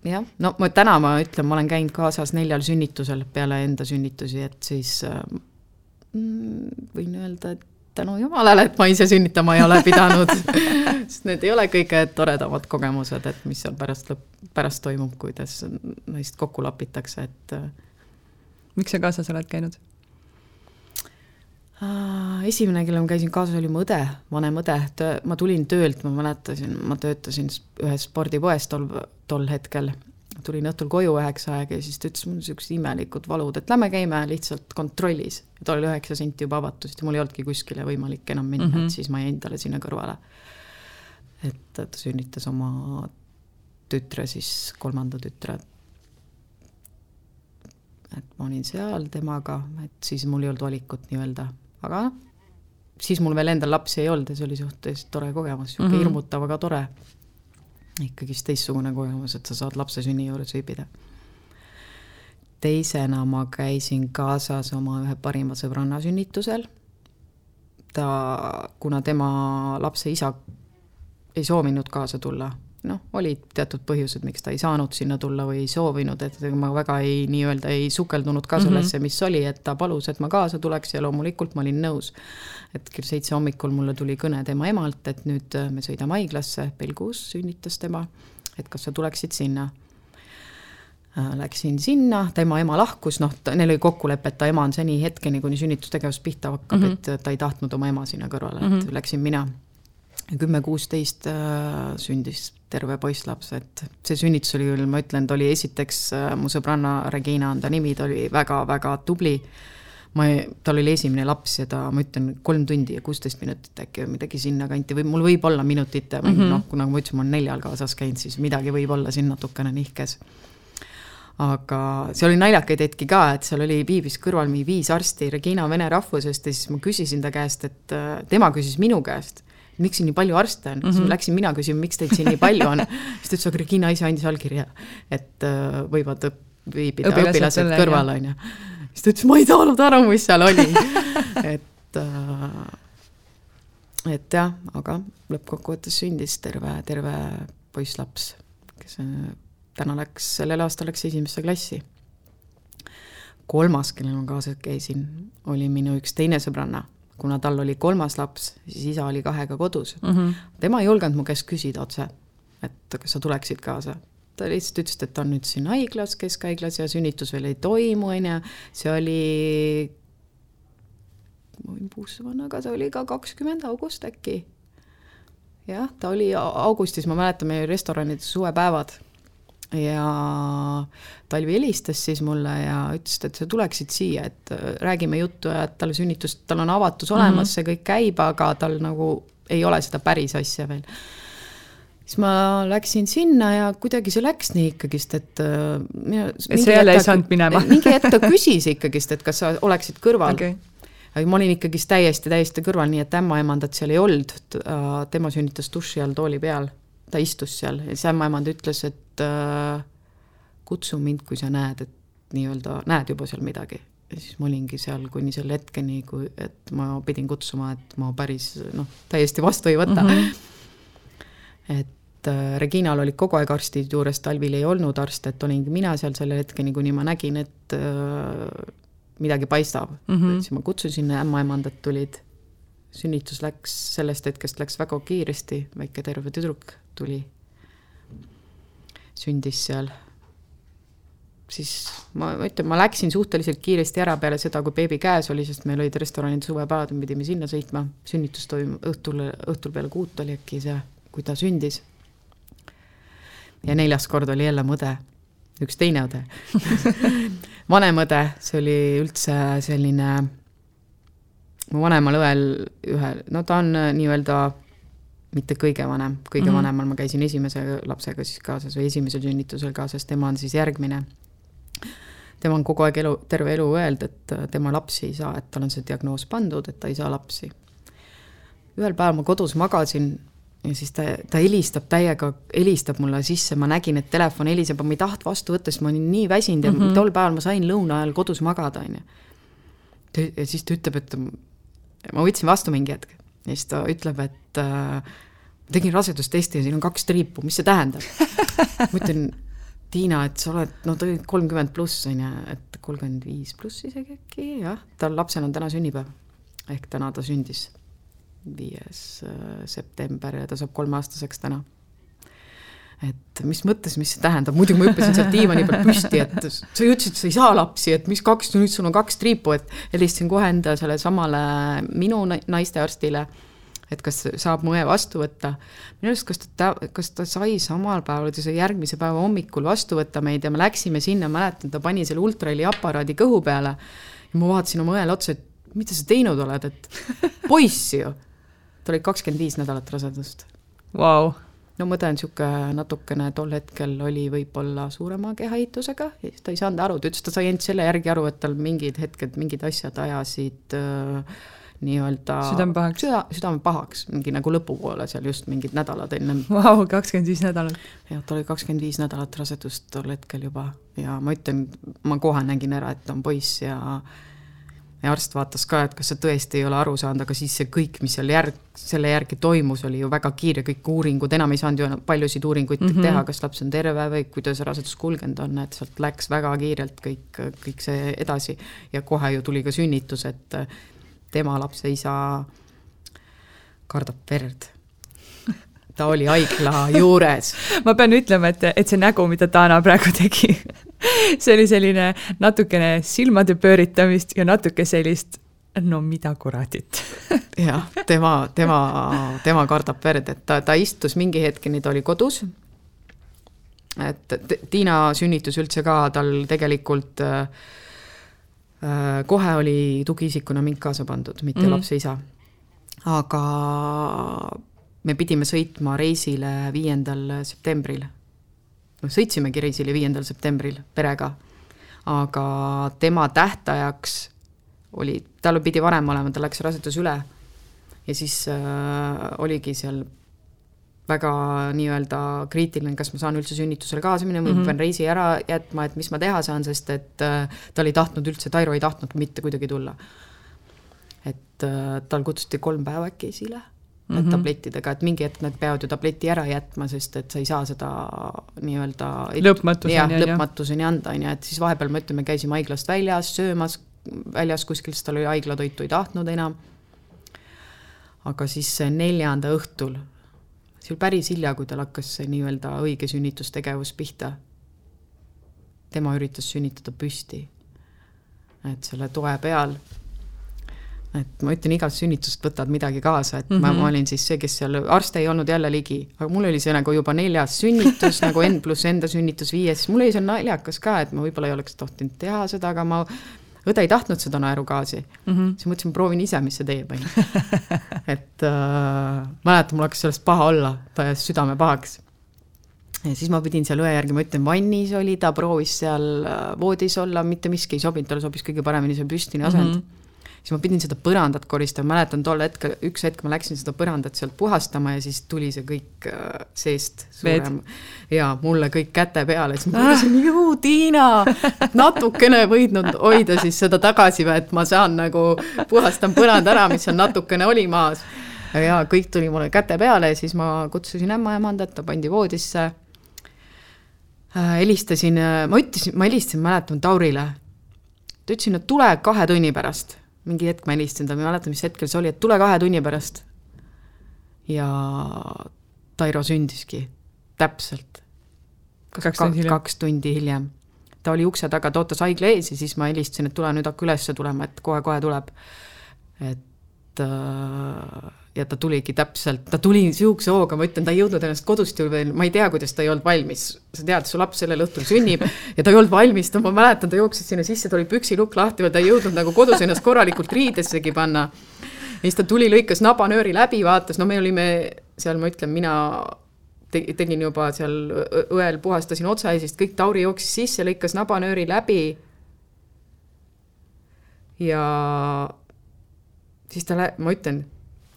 jah, no ma täna ma ütlen, ma olen käinud kaasas neljal sünnitusel peale enda sünnitusi, et siis äh, mm, võin öelda, et tänu jumalale, et ma ise sünnitama ei ole pidanud sest need ei ole kõige toredamad kogemused, et mis seal pärast lõpp, pärast toimub, kuidas neist kokku lapitakse, et. Äh, miks sa kaasas oled käinud? Esimene, kellega ma käisin kaasas, oli mu õde, vanem õde, ma tulin töölt, ma mäletasin, ma töötasin ühes spordipoes tol, tol hetkel, tulin õhtul koju üheksa aega ja siis ta ütles, mul on niisugused imelikud valud, et lähme käime lihtsalt kontrollis. tol oli üheksa senti juba avatud, sest mul ei olnudki kuskile võimalik enam minna mm, -hmm. et siis ma jäin talle sinna kõrvale. et ta sünnitas oma tütre siis, kolmanda tütre et ma olin seal temaga, et siis mul ei olnud valikut nii-öelda aga siis mul veel endal lapsi ei olnud ja see oli suhteliselt tore kogemus, niisugune mm -hmm. hirmutav, aga tore. ikkagist teistsugune kogemus, et sa saad lapse sünni juures viibida. teisena ma käisin kaasas oma ühe parima sõbranna sünnitusel. ta, kuna tema lapse isa ei soovinud kaasa tulla noh, olid teatud põhjused, miks ta ei saanud sinna tulla või ei soovinud, et ma väga ei, nii-öelda ei sukeldunud ka mhm. sellesse, mis oli, et ta palus, et ma kaasa tuleks ja loomulikult ma olin nõus. et kell seitse hommikul mulle tuli kõne tema emalt, et nüüd äh, me sõidame haiglasse, Belgus sünnitas tema, et kas sa tuleksid sinna äh, Läksin sinna, tema ema lahkus, noh, neil oli kokkulepe, et ta ema on seni hetkeni, kuni sünnitustegevus pihta hakkab mm, -hmm. et ta ei tahtnud oma ema sinna kõrvale mm, -hmm. et läksin mina kümme, kuusteist äh, sündis terve poisslaps, et see sünnitus oli küll, ma ütlen, ta oli esiteks äh, mu sõbranna Regina on ta nimi, ta oli väga-väga tubli. ma tal oli esimene laps ja ta, ma ütlen, kolm tundi ja kuusteist minutit äkki või midagi sinnakanti või mul võib olla minutit mm -hmm. noh, kuna ma ütlesin, ma olen neljal kaasas käinud, siis midagi võib olla siin natukene nihkes aga seal oli naljakaid hetki ka, et seal oli, viibis kõrval mingi viis arsti, Regina vene rahvusest ja siis ma küsisin ta käest, et äh, tema küsis minu käest miks siin nii palju arste on mm, -hmm. siis mhm. läksin mina küsima, miks teid siin nii palju on. siis ta ütles, aga Regina ise andis allkirja, et uh, võivad viibida õpilased, õpilased kõrval, on ju. siis ta ütles, ma ei saanud aru, mis seal oli et uh, et jah, aga lõppkokkuvõttes sündis terve, terve poisslaps, kes uh, täna läks, sellel aastal läks esimesse klassi. kolmas, kellel ma kaasas käisin, oli minu üks teine sõbranna. Kuna tal oli kolmas laps, siis isa oli kahega kodus mm. -hmm. tema ei julgenud mu käest küsida otse, et kas sa tuleksid kaasa. ta lihtsalt ütles, et ta on nüüd siin haiglas, keskhaiglas ja sünnitus veel ei toimu, on ju, see oli ma võin puusse panna, aga see oli ka kakskümmend august äkki. jah, ta oli augustis, ma mäletan, meie restoranides suvepäevad ja Talvi helistas siis mulle ja ütles, et sa tuleksid siia, et äh, räägime juttu ja et tal sünnitus, tal on avatus olemas mm, -hmm. see kõik käib, aga tal nagu ei ole seda päris asja veel. siis ma läksin sinna ja kuidagi see läks nii ikkagist, et äh, mina, et sa jälle ei saanud minema mingi hetk ta küsis ikkagist, et kas sa oleksid kõrval okay aga ma olin ikkagist täiesti, täiesti kõrval, nii et ämmaemandat seal ei olnud, tema sünnitas duši all tooli peal, ta istus seal ja siis ämmaemand ütles, et äh, kutsu mind, kui sa näed, et nii-öelda näed juba seal midagi. ja siis ma olingi seal kuni selle hetkeni, kui, et ma pidin kutsuma, et ma päris noh, täiesti vastu ei võta mm. -hmm. et äh, Reginal olid kogu aeg arstid juures, Talvil ei olnud arste, et olingi mina seal selle hetkeni, kuni ma nägin, et äh, midagi paistab mm. -hmm. siis ma kutsusin, ämmaemandad tulid, sünnitus läks, sellest hetkest läks väga kiiresti, väike terve tüdruk tuli sündis seal. siis ma, ma ütlen, ma läksin suhteliselt kiiresti ära peale seda, kui beebi käes oli, sest meil olid restoranid suvepäevad, me pidime sinna sõitma, sünnitus toimub õhtul, õhtul peale kuut oli äkki see, kui ta sündis. ja neljas kord oli jälle mu õde, üks teine õde vanem õde, see oli üldse selline mu vanemal õel ühe, no ta on äh, nii-öelda mitte kõige vanem, kõige mm -hmm. vanemal ma käisin esimese lapsega siis kaasas või esimesel sünnitusel kaasas, tema on siis järgmine. tema on kogu aeg elu, terve elu öelnud, et äh, tema lapsi ei saa, et tal on see diagnoos pandud, et ta ei saa lapsi. ühel päeval ma kodus magasin ja siis ta, ta helistab täiega, helistab mulle sisse, ma nägin, et telefon heliseb, aga ma ei tahtnud vastu võtta, sest ma olin nii väsinud ja mm -hmm. tol päeval ma sain lõuna ajal kodus magada, on ju. ja siis ta ütleb, et ma võtsin vastu mingi hetk ja siis ta ütleb, et äh, tegin rasedustesti ja siin on kaks triipu, mis see tähendab? ma ütlen, Tiina, et sa oled, no kolmkümmend pluss, on ju, et kolmkümmend viis pluss isegi äkki, jah, tal lapsel on täna sünnipäev. ehk täna ta sündis, viies äh, september ja ta saab kolmeaastaseks täna et mis mõttes, mis see tähendab, muidu ma hüppasin sealt diivani pealt püsti, et sa ju ütlesid, et sa ei saa lapsi, et mis kaks, nüüd sul on kaks triipu, et helistasin kohe enda sellele samale minu naistearstile, et kas saab mu õe vastu võtta. minu arust, kas ta, kas ta sai samal päeval, ta sai järgmise päeva hommikul vastu võtta meid ja me läksime sinna, mäletan, ta pani selle ultraheli aparaadi kõhu peale ja ma vaatasin oma õele otsa, et mida sa teinud oled, et poiss ju. ta oli kakskümmend viis nädalat rasedust wow no ma tean, niisugune natukene tol hetkel oli võib-olla suurema kehaehitusega, ta ei saanud aru, ta ütles, ta sai ainult selle järgi aru, et tal mingid hetked, mingid asjad ajasid äh, nii-öelda südame pahaks süda,, südame pahaks, mingi nagu lõpupoole seal just mingid nädalad ennem. Vau, kakskümmend viis nädalat. jah, ta oli kakskümmend viis nädalat rasedust tol hetkel juba ja ma ütlen, ma kohe nägin ära, et on poiss ja ja arst vaatas ka, et kas sa tõesti ei ole aru saanud, aga siis see kõik, mis seal järg, selle järgi toimus, oli ju väga kiire, kõik uuringud, enam ei saanud ju paljusid uuringuid mm -hmm. teha, kas laps on terve või kuidas rasedus kulgenud on, et sealt läks väga kiirelt kõik, kõik see edasi ja kohe ju tuli ka sünnitus, et tema lapse isa kardab verd ta oli haigla juures. ma pean ütlema, et, et see nägu, mida Dana praegu tegi see oli selline natukene silmade pööritamist ja natuke sellist no mida kuradit jah, tema, tema, tema kardab verd, et ta, ta istus mingi hetkeni, ta oli kodus. et Tiina sünnitus üldse ka tal tegelikult äh, kohe oli tugiisikuna mind kaasa pandud, mitte mm -hmm. lapse isa. aga me pidime sõitma reisile viiendal septembril. noh, sõitsimegi reisile viiendal septembril perega, aga tema tähtajaks oli, tal pidi varem olema, tal läks rasedus üle ja siis äh, oligi seal väga nii-öelda kriitiline, kas ma saan üldse sünnitusele kaasa minna või mm -hmm. pean reisi ära jätma, et mis ma teha saan, sest et äh, tal ei tahtnud üldse, Tairo ei tahtnud mitte kuidagi tulla. et äh, tal kutsuti kolm päeva äkki esile mm -hmm. tablettidega, et mingi hetk nad peavad ju tableti ära jätma, sest et sa ei saa seda nii-öelda lõpmatuseni, lõpmatuseni anda, on ju, et siis vahepeal me ütleme, käisime haiglast väljas söömas, väljas kuskil, sest tal oli haiglatoitu ei tahtnud enam. aga siis neljanda õhtul, see oli päris hilja, kui tal hakkas see nii-öelda õige sünnitustegevus pihta. tema üritas sünnitada püsti. et selle toe peal et ma ütlen, igast sünnitust võtad midagi kaasa, et mm -hmm. ma, ma mhm. olin siis see, kes seal, arst ei olnud jälle ligi, aga mul oli see nagu juba neljas sünnitus nagu N pluss enda sünnitus viies, mul oli see naljakas ka, et ma võib-olla ei oleks tohtinud teha seda, aga ma, õde ei tahtnud seda naerugaasi mm. -hmm. siis mõtlesin, proovin ise, mis see teeb, on ju. et äh, mäletan, mul hakkas sellest paha olla, ta ajas südame pahaks ja siis ma pidin seal õe järgi, ma ütlen, vannis oli, ta proovis seal äh, voodis olla, mitte miski ei sobinud, talle sobis kõige paremini see püstine asend mm. -hmm siis ma pidin seda põrandat koristama, mäletan tol hetkel, üks hetk ma läksin seda põrandat sealt puhastama ja siis tuli see kõik äh, seest suurem ja mulle kõik käte peale, siis ma mõtlesin ah., ju Tiina, natukene võidnud hoida siis seda tagasi et ma saan nagu, puhastan põranda ära, mis seal natukene oli maas. ja kõik tuli mulle käte peale ja siis ma kutsusin ämma-emandat, ta pandi voodisse äh,. helistasin, äh, ma ütlesin, ma helistasin, mäletan Taurile. ta ütlesin, et tule kahe tunni pärast mingi hetk ma helistasin talle, ma ei mäleta, mis hetkel see oli, et tule kahe tunni pärast. ja Tairo sündiski täpselt kaks, kaks, kaks tundi hiljem. ta oli ukse taga, ta ootas haigla ees ja siis ma helistasin, et tule nüüd hakka ülesse tulema, et kohe-kohe tuleb. et äh, ja ta tuligi täpselt, ta tuli niisuguse hooga, ma ütlen, ta ei jõudnud ennast kodust ju veel, ma ei tea, kuidas ta ei olnud valmis. sa tead, su laps sellel õhtul sünnib ja ta ei olnud valmis, no ma mäletan, ta jooksis sinna sisse, tal oli püksilukk lahti veel, ta ei jõudnud nagu kodus ennast korralikult riidessegi panna. ja siis ta tuli, lõikas nabanööri läbi, vaatas, no me olime seal, ma ütlen, mina tegin juba seal õel, puhastasin otsaeesist, kõik, Tauri jooksis sisse, lõikas nabanööri läbi. ja siis ta, ma ütlen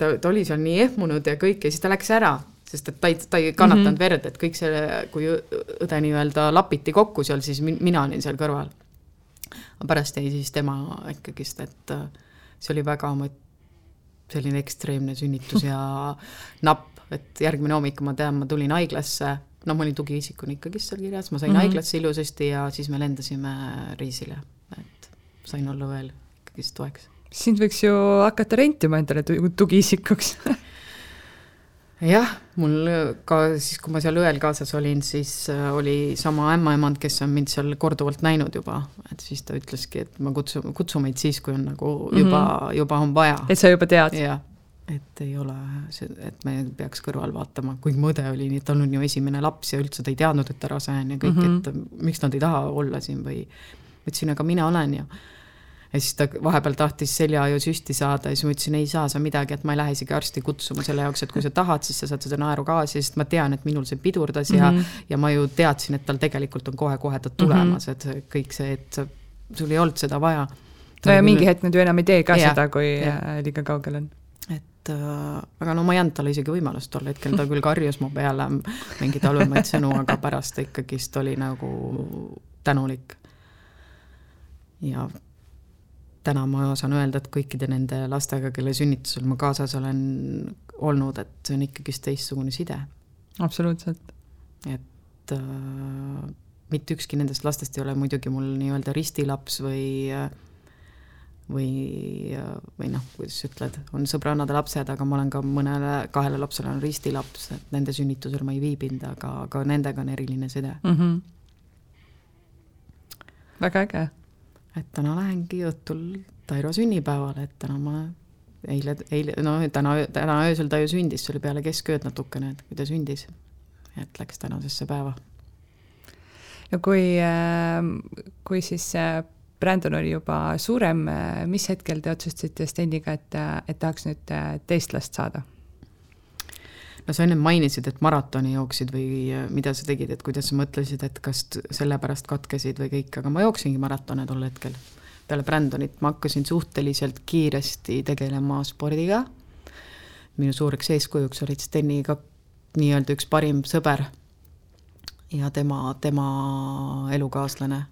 ta, ta oli seal nii ehmunud ja kõik ja siis ta läks ära, sest et ta ei, ta ei kannatanud mm -hmm. verd, et kõik selle, kui õde nii-öelda lapiti kokku seal, siis mina olin seal kõrval. pärast jäi siis tema ikkagist, et äh, see oli väga selline ekstreemne sünnitus ja napp, et järgmine hommik ma tean, ma tulin haiglasse, no ma olin tugiisikuna ikkagist seal kirjas, ma sain mm -hmm. haiglasse ilusasti ja siis me lendasime reisile, et sain olla veel ikkagist toeks sind võiks ju hakata rentima endale tugiisikuks jah, mul ka siis, kui ma seal õel kaasas olin, siis äh, oli sama ämmaemand, kes on mind seal korduvalt näinud juba, et siis ta ütleski, et ma kutsun, kutsu meid siis, kui on nagu juba mm, -hmm. juba on vaja. et sa juba tead? jah, et ei ole see, et me peaks kõrval vaatama, kuigi mu õde oli nii, tal on ju esimene laps ja üldse ta ei teadnud, et ta rase on ja kõik mm, -hmm. et miks nad ei taha olla siin või ma ütlesin, aga mina olen ja ja siis ta vahepeal tahtis seljaaju süsti saada ja siis ma ütlesin, ei saa sa midagi, et ma ei lähe isegi arsti kutsuma selle jaoks, et kui sa tahad, siis sa saad seda naerugaasi, sest ma tean, et minul see pidurdas ja mm, -hmm. ja ma ju teadsin, et tal tegelikult on kohe-kohe ta tulemas mm, -hmm. et kõik see, et sul ei olnud seda vaja. no ja mingi hetk nad ju enam ei tee ka ja, seda, kui ja. Äh, liiga kaugel on et äh, aga no ma ei andnud talle isegi võimalust tol hetkel, ta küll karjus mu peale mingeid halvemaid sõnu, aga pärast ta ikkagist oli nagu tänulik. ja täna ma saan öelda, et kõikide nende lastega, kelle sünnitusel ma kaasas olen olnud, et see on ikkagist teistsugune side. absoluutselt. et äh, mitte ükski nendest lastest ei ole muidugi mul nii-öelda ristilaps või või, või noh, kuidas sa ütled, on sõbrannade lapsed, aga ma olen ka mõnele, kahele lapsele on ristilaps, et nende sünnitusel ma ei viibinud, aga, aga nendega on eriline side mm. -hmm. väga äge et täna lähengi õhtul Tairo sünnipäevale, et täna ma eile, eile, no täna, täna öösel ta ju sündis, see oli peale keskööd natukene, et kui ta sündis. et läks tänasesse päeva. no kui, ähm, kui siis Brandon oli juba suurem, äh, mis hetkel te otsustasite Steniga, et, et tahaks nüüd äh, teist last saada? No sa ennem mainisid, et maratoni jooksid või äh, mida sa tegid, et kuidas sa mõtlesid, et kas sellepärast katkesid või kõik, aga ma jooksingi maratone tol hetkel. peale Brandonit ma hakkasin suhteliselt kiiresti tegelema spordiga. minu suureks eeskujuks olid Steni ka nii-öelda üks parim sõber ja tema, tema elukaaslane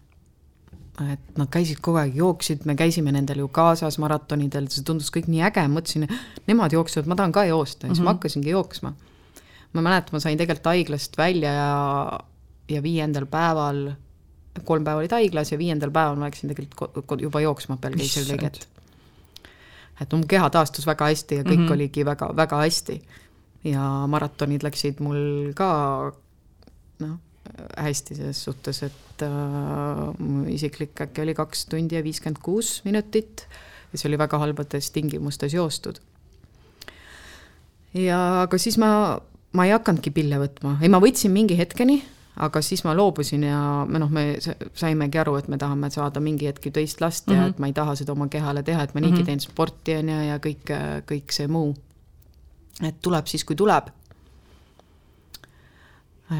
et nad käisid kogu aeg, jooksid, me käisime nendel ju kaasas maratonidel, see tundus kõik nii äge, mõtlesin, nemad jooksevad, ma tahan ka joosta ja siis mm -hmm. ma mhm. hakkasingi jooksma. ma mäletan, ma sain tegelikult haiglast välja ja, ja viiendal päeval, kolm päeva olid haiglas ja viiendal päeval ma läksin tegelikult juba jooksma peale keisrilõiget. et mu keha taastus väga hästi ja kõik mm -hmm. oligi väga, väga hästi. ja maratonid läksid mul ka noh, hästi selles suhtes, et äh, mu isiklik äkki oli kaks tundi ja viiskümmend kuus minutit ja see oli väga halbades tingimustes joostud. ja aga siis ma, ma ei hakanudki pille võtma, ei ma võtsin mingi hetkeni, aga siis ma loobusin ja me noh, me saimegi aru, et me tahame saada mingi hetk ju teist last mm -hmm. ja mhm. et ma ei taha seda oma kehale teha, et ma niigi mm -hmm. teen sporti on ju ja kõik, kõik see muu. et tuleb siis, kui tuleb.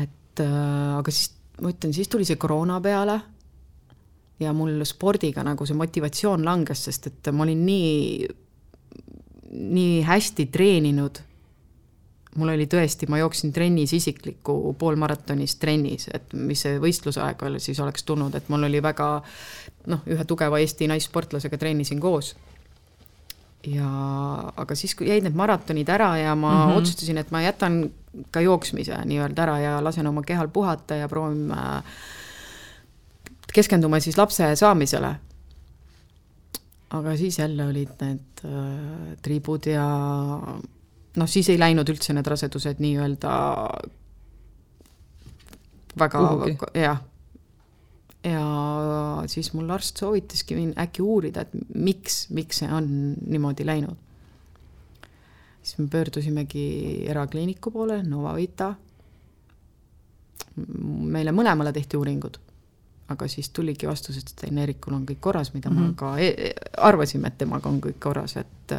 et et äh, aga siis ma ütlen, siis tuli see koroona peale ja mul spordiga nagu see motivatsioon langes, sest et ma olin nii, nii hästi treeninud. mul oli tõesti, ma jooksin trennis isiklikku poolmaratonis trennis, et mis see võistlusaeg siis oleks tulnud, et mul oli väga noh, ühe tugeva Eesti naissportlasega treenisin koos ja aga siis, kui jäid need maratonid ära ja ma mm -hmm. otsustasin, et ma jätan ka jooksmise nii-öelda ära ja lasen oma kehal puhata ja proovime keskendume siis lapse saamisele. aga siis jälle olid need äh, tribud ja noh, siis ei läinud üldse need rasedused nii-öelda väga, jah ja siis mul arst soovitaski äkki uurida, et miks, miks see on niimoodi läinud. Siis me pöördusimegi erakliiniku poole, Novavita. meile mõlemale tehti uuringud, aga siis tuligi vastus, et Sten-Eerikul on kõik korras, mida mm -hmm. me ka e e arvasime, et temaga on kõik korras, et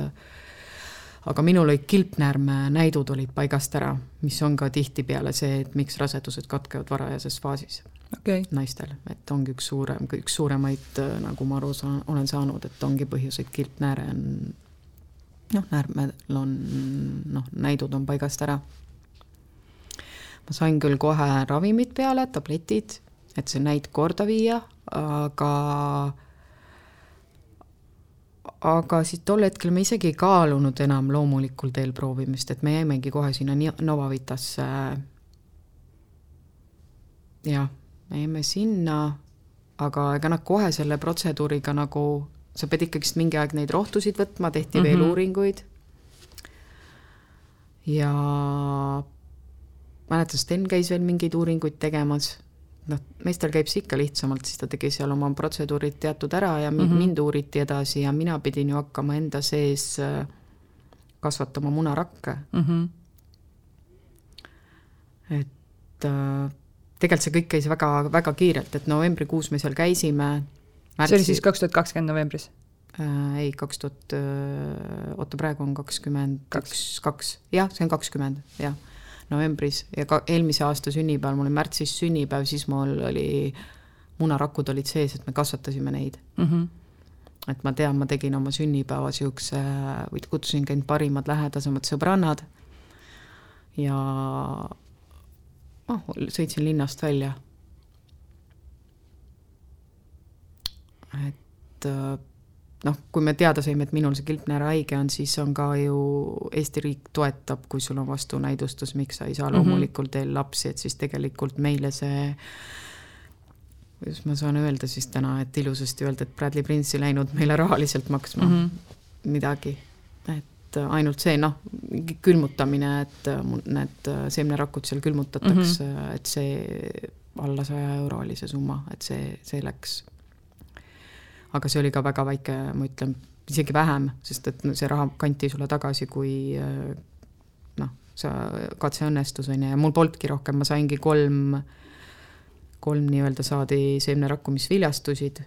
aga minul olid kilpnäärme näidud olid paigast ära, mis on ka tihtipeale see, et miks rasedused katkevad varajases faasis okay. naistel, et ongi üks suurem, üks suuremaid, äh, nagu ma aru saan, olen saanud, et ongi põhjuseid, kilpnääre on noh, näärmel on noh, näidud on paigast ära. ma sain küll kohe ravimid peale, tabletid, et see näid korda viia, aga aga siis tol hetkel me isegi ei kaalunud enam loomulikul teel proovimist, et me jäimegi kohe sinna Novavitasse jah me jäime sinna, aga ega nad kohe selle protseduuriga nagu, sa pead ikkagist mingi aeg neid rohtusid võtma, tehti mm -hmm. veel mhm. uuringuid. ja mäletan, Sten käis veel mingeid uuringuid tegemas, noh, meestel käib see ikka lihtsamalt, siis ta tegi seal oma protseduurid teatud ära ja mm -hmm. mind uuriti edasi ja mina pidin ju hakkama enda sees äh, kasvatama munarakke mm. -hmm. et äh, tegelikult see kõik käis väga, väga kiirelt, et novembrikuus me seal käisime. See oli siis kaks tuhat kakskümmend novembris äh,? ei, kaks tuhat äh,, oota, praegu on kakskümmend kaks, kaks, jah, see on kakskümmend, jah, novembris ja ka eelmise aasta sünnipäeval, mul oli märtsis sünnipäev, siis mul oli, munarakud olid sees, et me kasvatasime neid mm. -hmm et ma tean, ma tegin oma sünnipäeva niisuguse, või kutsusin ka end parimad lähedasemad sõbrannad ja noh, sõitsin linnast välja. Et äh, noh, kui me teada saime, et minul see kilpnäärahaige on, siis on ka ju Eesti riik toetab, kui sul on vastunäidustus, miks sa ei saa mhm. loomulikul teel lapsi, et siis tegelikult meile see kuidas ma saan öelda siis täna, et ilusasti öelda, et Bradley Prince ei läinud meile rahaliselt maksma mm -hmm. midagi, et et ainult see noh, külmutamine, et need seemnerakud seal külmutatakse mm, -hmm. et see alla saja euro oli see summa, et see, see läks. Aga see oli ka väga väike, ma ütlen, isegi vähem, sest et see raha kanti sulle tagasi, kui noh, sa, katse õnnestus, on ju, ja mul polnudki rohkem, ma saingi kolm, kolm nii-öelda saadi seemnerakku, mis viljastusid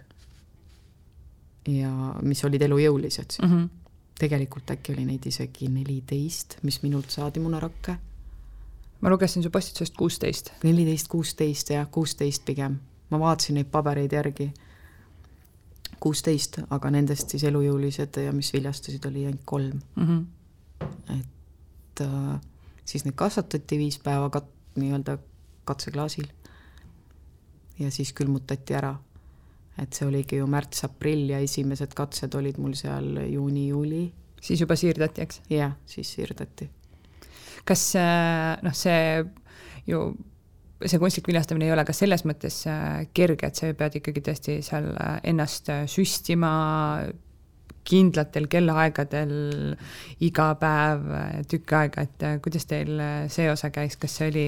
ja mis olid elujõulised mm. -hmm tegelikult äkki oli neid isegi neliteist, mis minult saadi munarakke. ma lugesin su postitusest kuusteist. neliteist, kuusteist jah, kuusteist pigem. ma vaatasin neid pabereid järgi. Kuusteist, aga nendest siis elujõulised ja mis viljastasid, oli ainult kolm mm. -hmm. et äh, siis neid kasvatati viis päeva kat-, nii-öelda katseklaasil. ja siis külmutati ära et see oligi ju märts-aprill ja esimesed katsed olid mul seal juuni-juuli. siis juba siirdati, eks? jah, siis siirdati. kas noh, see ju see kunstlik viljastamine ei ole ka selles mõttes äh, kerge, et sa pead ikkagi tõesti seal äh, ennast äh, süstima kindlatel kellaaegadel iga päev tükk aega, et kuidas teil see osa käis, kas see oli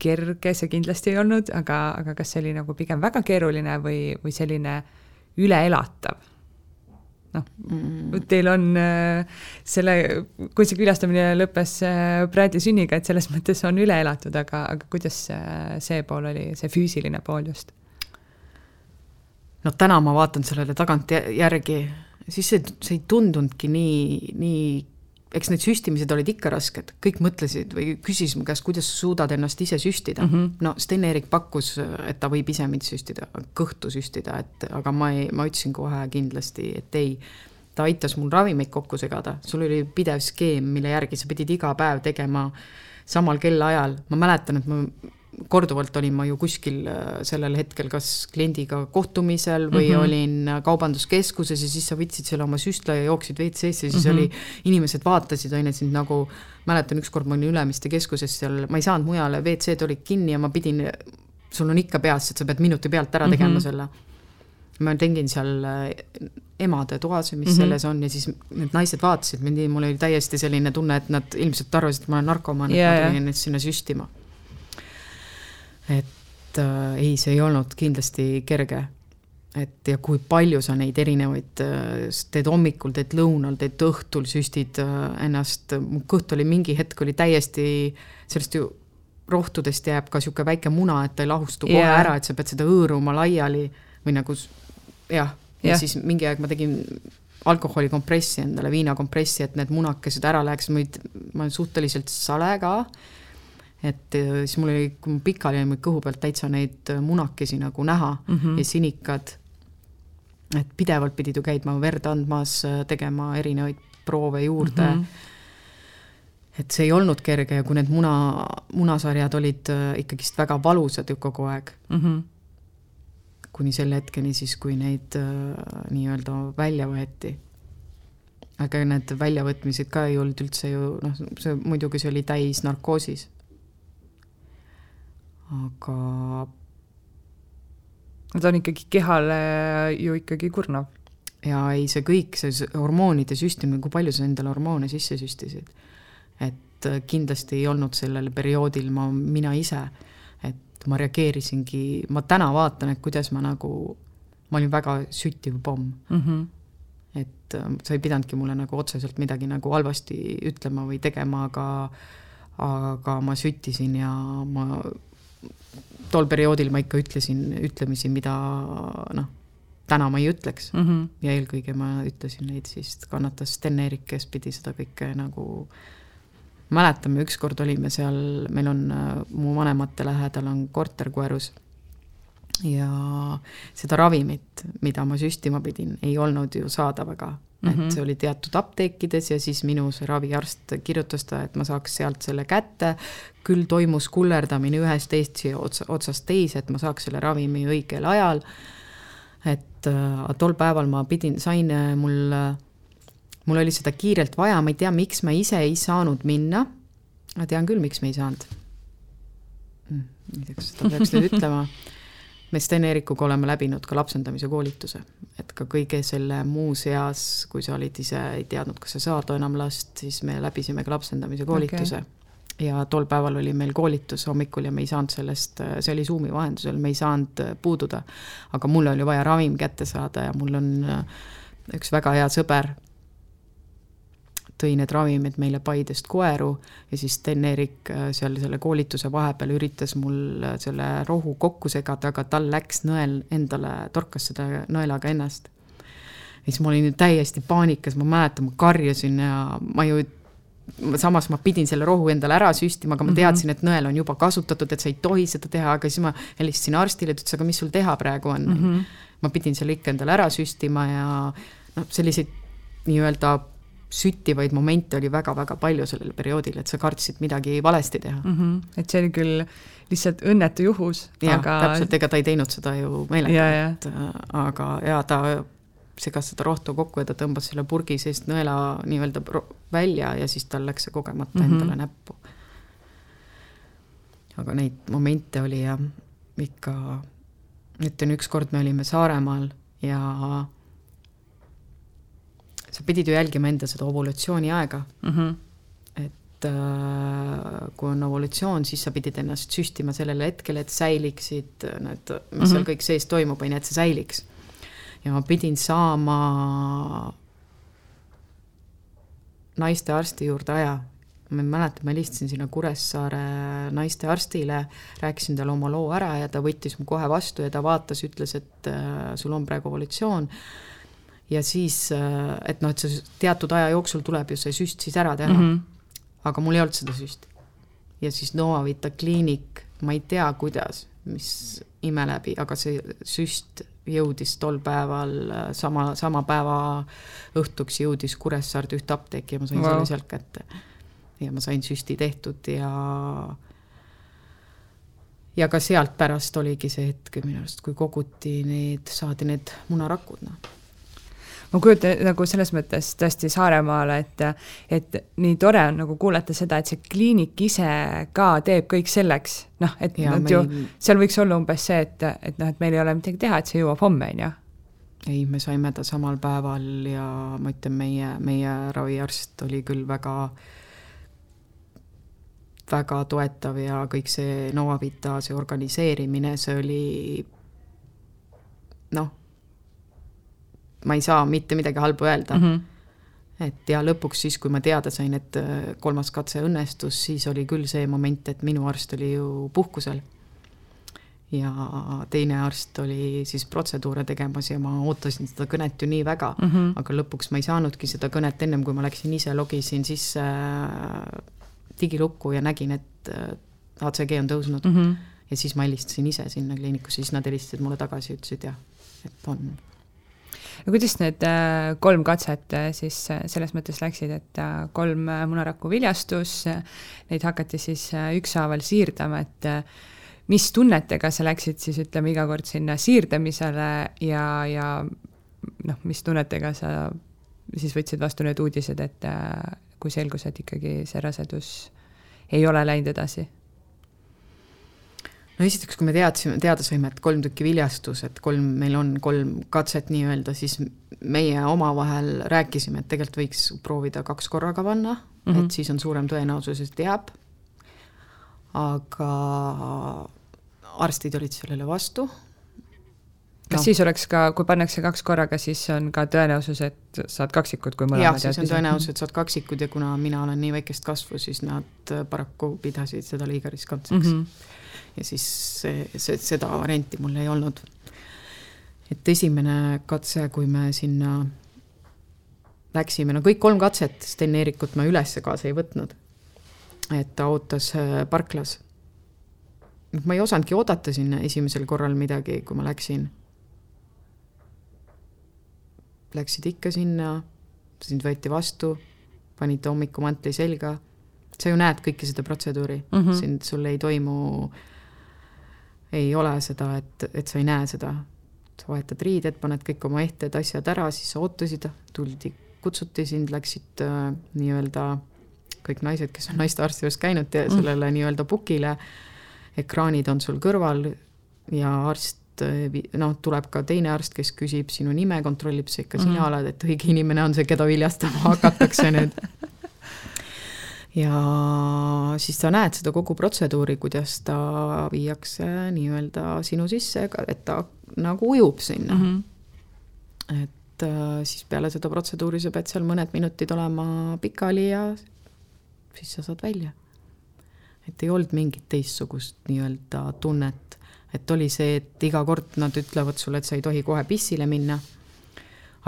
kerge, see kindlasti ei olnud, aga, aga kas see oli nagu pigem väga keeruline või, või selline üleelatav? Noh mm., teil on äh, selle kunstlik külastamine lõppes äh, Bradley sünniga, et selles mõttes on üle elatud, aga, aga kuidas äh, see pool oli, see füüsiline pool just? no täna ma vaatan sellele tagantjärgi, siis see, see ei tundunudki nii, nii eks need süstimised olid ikka rasked, kõik mõtlesid või küsisid mu käest, kuidas sa suudad ennast ise süstida mm. -hmm. no Sten-Erik pakkus, et ta võib ise mind süstida, kõhtu süstida, et aga ma ei, ma ütlesin kohe kindlasti, et ei. ta aitas mul ravimeid kokku segada, sul oli pidev skeem, mille järgi sa pidid iga päev tegema samal kellaajal, ma mäletan, et ma korduvalt olin ma ju kuskil äh, sellel hetkel kas kliendiga kohtumisel või mm -hmm. olin äh, kaubanduskeskuses ja siis sa võtsid selle oma süstla ja jooksid WC-sse ja siis mm -hmm. oli, inimesed vaatasid, on ju, sind nagu, mäletan, ükskord ma olin Ülemiste keskuses seal, ma ei saanud mujale, WC-d olid kinni ja ma pidin, sul on ikka peas, et sa pead minuti pealt ära tegema mm -hmm. selle. ma tegin seal äh, emade toas, mis mm -hmm. selles on ja siis need naised vaatasid mind, mul oli täiesti selline tunne, et nad ilmselt arvasid, et ma olen narkomaan yeah,, et ma tulin neid sinna süstima et äh, ei, see ei olnud kindlasti kerge. et ja kui palju sa neid erinevaid äh, teed hommikul, teed lõunal, teed õhtul, süstid äh, ennast, mu kõht oli mingi hetk oli täiesti, sellest ju rohtudest jääb ka niisugune väike muna, et ta ei lahustu kohe yeah. ära, et sa pead seda hõõruma laiali või nagu jah, ja yeah. siis mingi aeg ma tegin alkoholikompressi endale, viinakompressi, et need munakesed ära läheks, ma olen suhteliselt sale ka et äh, siis mul oli, kui ma pikali olin, kõhu pealt täitsa neid äh, munakesi nagu näha mm -hmm. ja sinikad. et pidevalt pidid ju käima verd andmas, äh, tegema erinevaid proove juurde mm. -hmm. et see ei olnud kerge ja kui need muna, munasarjad olid ikkagist väga valusad ju kogu aeg mm. -hmm. kuni selle hetkeni siis, kui neid nii-öelda välja võeti aga need väljavõtmised ka ei olnud üldse ju noh, see muidugi see oli täis narkoosis aga. ta on ikkagi kehale ju ikkagi kurnav. ja ei, see kõik, see hormoonide süstimine, kui palju sa endale hormoone sisse süstisid. et äh, kindlasti ei olnud sellel perioodil ma, mina ise, et ma reageerisingi, ma täna vaatan, et kuidas ma nagu, ma olin väga süttiv pomm mm. -hmm et äh, sa ei pidanudki mulle nagu otseselt midagi nagu halvasti ütlema või tegema, aga aga ma süttisin ja ma tol perioodil ma ikka ütlesin ütlemisi, mida noh, täna ma ei ütleks mm. -hmm. ja eelkõige ma ütlesin neid siis, kannatas Sten-Erik, kes pidi seda kõike nagu mäletame, ükskord olime seal, meil on, mu vanemate lähedal on korter Koerus ja seda ravimit, mida ma süstima pidin, ei olnud ju saada väga Mm -hmm. et mhm. see oli teatud apteekides ja siis minu see raviarst kirjutas ta, et ma saaks sealt selle kätte. Küll toimus kullerdamine ühest teist otsa, otsast teise, et ma saaks selle ravimi õigel ajal. et äh, tol päeval ma pidin, sain äh, mul äh,, mul oli seda kiirelt vaja, ma ei tea, miks ma ise ei saanud minna. ma tean küll, miks me ei saanud mm,. ei tea, kas seda peaks nüüd ütlema me Sten-Eerikuga oleme läbinud ka lapsendamise koolituse, et ka kõige selle muu seas, kui sa olid ise, ei teadnud, kas sa saad enam last, siis me läbisime ka lapsendamise koolituse okay ja tol päeval oli meil koolitus hommikul ja me ei saanud sellest, see oli Zoomi vahendusel, me ei saanud puududa. aga mul oli vaja ravim kätte saada ja mul on üks väga hea sõber, tõi need ravimid meile Paidest koeru ja siis Sten-Erik äh, seal selle koolituse vahepeal üritas mul äh, selle rohu kokku segada, aga tal läks nõel endale, torkas seda nõelaga ennast. ja siis ma olin täiesti paanikas, ma mäletan, ma karjusin ja ma ju samas ma pidin selle rohu endale ära süstima, aga ma mhm. teadsin, et nõel on juba kasutatud, et sa ei tohi seda teha, aga siis ma helistasin arstile, ta ütles, aga mis sul teha praegu on mm. -hmm. ma pidin selle ikka endale ära süstima ja noh, selliseid nii-öelda süttivaid momente oli väga-väga palju sellel perioodil, et sa kartsid midagi valesti teha mm. -hmm. et see oli küll lihtsalt õnnetu juhus, aga täpselt, ega ta ei teinud seda ju meelega, et äh, aga jaa, ta segas seda rohtu kokku ja ta tõmbas selle purgi seest nõela nii-öelda välja ja siis tal läks see kogemata mm -hmm. endale näppu. aga neid momente oli jah, ikka, ütlen, ükskord me olime Saaremaal ja sa pidid ju jälgima enda seda ovulatsiooniaega mm. -hmm. et äh, kui on ovulatsioon, siis sa pidid ennast süstima sellele hetkele, et säiliksid need, mis mm -hmm. seal kõik sees toimub, on ju, et see säiliks. Ja ma pidin saama naistearsti juurde aja. ma ei mäleta, ma helistasin sinna Kuressaare naistearstile, rääkisin talle oma loo ära ja ta võttis mu kohe vastu ja ta vaatas, ütles, et äh, sul on praegu ovulatsioon ja siis, äh, et noh, et see teatud aja jooksul tuleb ju see süst siis ära teha mm. -hmm. aga mul ei olnud seda süsti. ja siis Novavita kliinik, ma ei tea, kuidas, mis ime läbi, aga see süst jõudis tol päeval äh, sama, sama päeva õhtuks jõudis Kuressaarde ühte apteeki ja ma sain wow. selle sealt kätte. ja ma sain süsti tehtud ja ja ka sealt pärast oligi see hetk minu arust, kui koguti need, saadi need munarakud, noh ma kujutan nagu selles mõttes tõesti Saaremaale, et, et nii tore on nagu kuulata seda, et see kliinik ise ka teeb kõik selleks, noh, et ja, nad ju, seal võiks olla umbes see, et, et noh, et meil ei ole midagi teha, et see jõuab homme, on ju. Ei, me saime ta samal päeval ja ma ütlen, meie, meie raviarst oli küll väga, väga toetav ja kõik see Novavita, see organiseerimine, see oli noh, ma ei saa mitte midagi halba öelda mm. -hmm et ja lõpuks siis, kui ma teada sain, et äh, kolmas katse õnnestus, siis oli küll see moment, et minu arst oli ju puhkusel. ja teine arst oli siis protseduure tegemas ja ma ootasin seda kõnet ju nii väga mm, -hmm. aga lõpuks ma ei saanudki seda kõnet ennem, kui ma läksin ise, logisin sisse äh, digilukku ja nägin, et HCG äh, on tõusnud mm. -hmm. ja siis ma helistasin ise sinna kliinikusse, siis nad helistasid mulle tagasi, ütlesid jah, et on no kuidas need äh, kolm katset äh, siis äh, selles mõttes läksid, et kolm munaraku viljastus, neid hakati siis ükshaaval siirdama, et mis tunnetega sa läksid siis ütleme iga kord sinna siirdamisele ja, ja noh, mis tunnetega sa siis võtsid vastu need uudised, et kui selgus, et ikkagi see rasedus ei ole läinud edasi no esiteks, kui me teadsime, teada saime, et kolm tükki viljastus, et kolm, meil on kolm katset nii-öelda, siis meie omavahel rääkisime, et tegelikult võiks proovida kaks korraga panna mm, -hmm. et mhm. siis on suurem tõenäosus, et jääb. aga arstid olid sellele vastu. kas no. siis oleks ka, kui pannakse kaks korraga, siis on ka tõenäosus, et saad kaksikud, kui mõlemad jah, siis on tõenäosus, et saad kaksikud ja kuna mina olen nii väikest kasvu, siis nad paraku pidasid seda liiga riskantseks mm. -hmm ja siis see, see, seda varianti mul ei olnud. et esimene katse, kui me sinna läksime, no kõik kolm katset, Sten Eerikut ma üles kaasa ei võtnud. et ta ootas äh, parklas. ma ei osanudki oodata sinna esimesel korral midagi, kui ma läksin. Läksid ikka sinna, sind võeti vastu, panid hommikumantli selga sa ju näed kõike seda protseduuri mm, -hmm. sind, sul ei toimu ei ole seda, et, et sa ei näe seda. sa vahetad riided, paned kõik oma ehted asjad ära, siis sa ootasid, tuldi, kutsuti sind, läksid äh, nii-öelda kõik naised, kes on naistearsti juures käinud, mm. sellele mm. nii-öelda pukile, ekraanid on sul kõrval ja arst äh, noh, tuleb ka teine arst, kes küsib sinu nime, kontrollib see, ikka mm. sina oled, et õige inimene on see, keda viljastama hakatakse nüüd ja siis sa näed seda kogu protseduuri, kuidas ta viiakse nii-öelda sinu sisse, et ta nagu ujub sinna mm. -hmm. et äh, siis peale seda protseduuri sa pead seal mõned minutid olema pikali ja siis sa saad välja. et ei olnud mingit teistsugust nii-öelda tunnet, et oli see, et iga kord nad ütlevad sulle, et sa ei tohi kohe pissile minna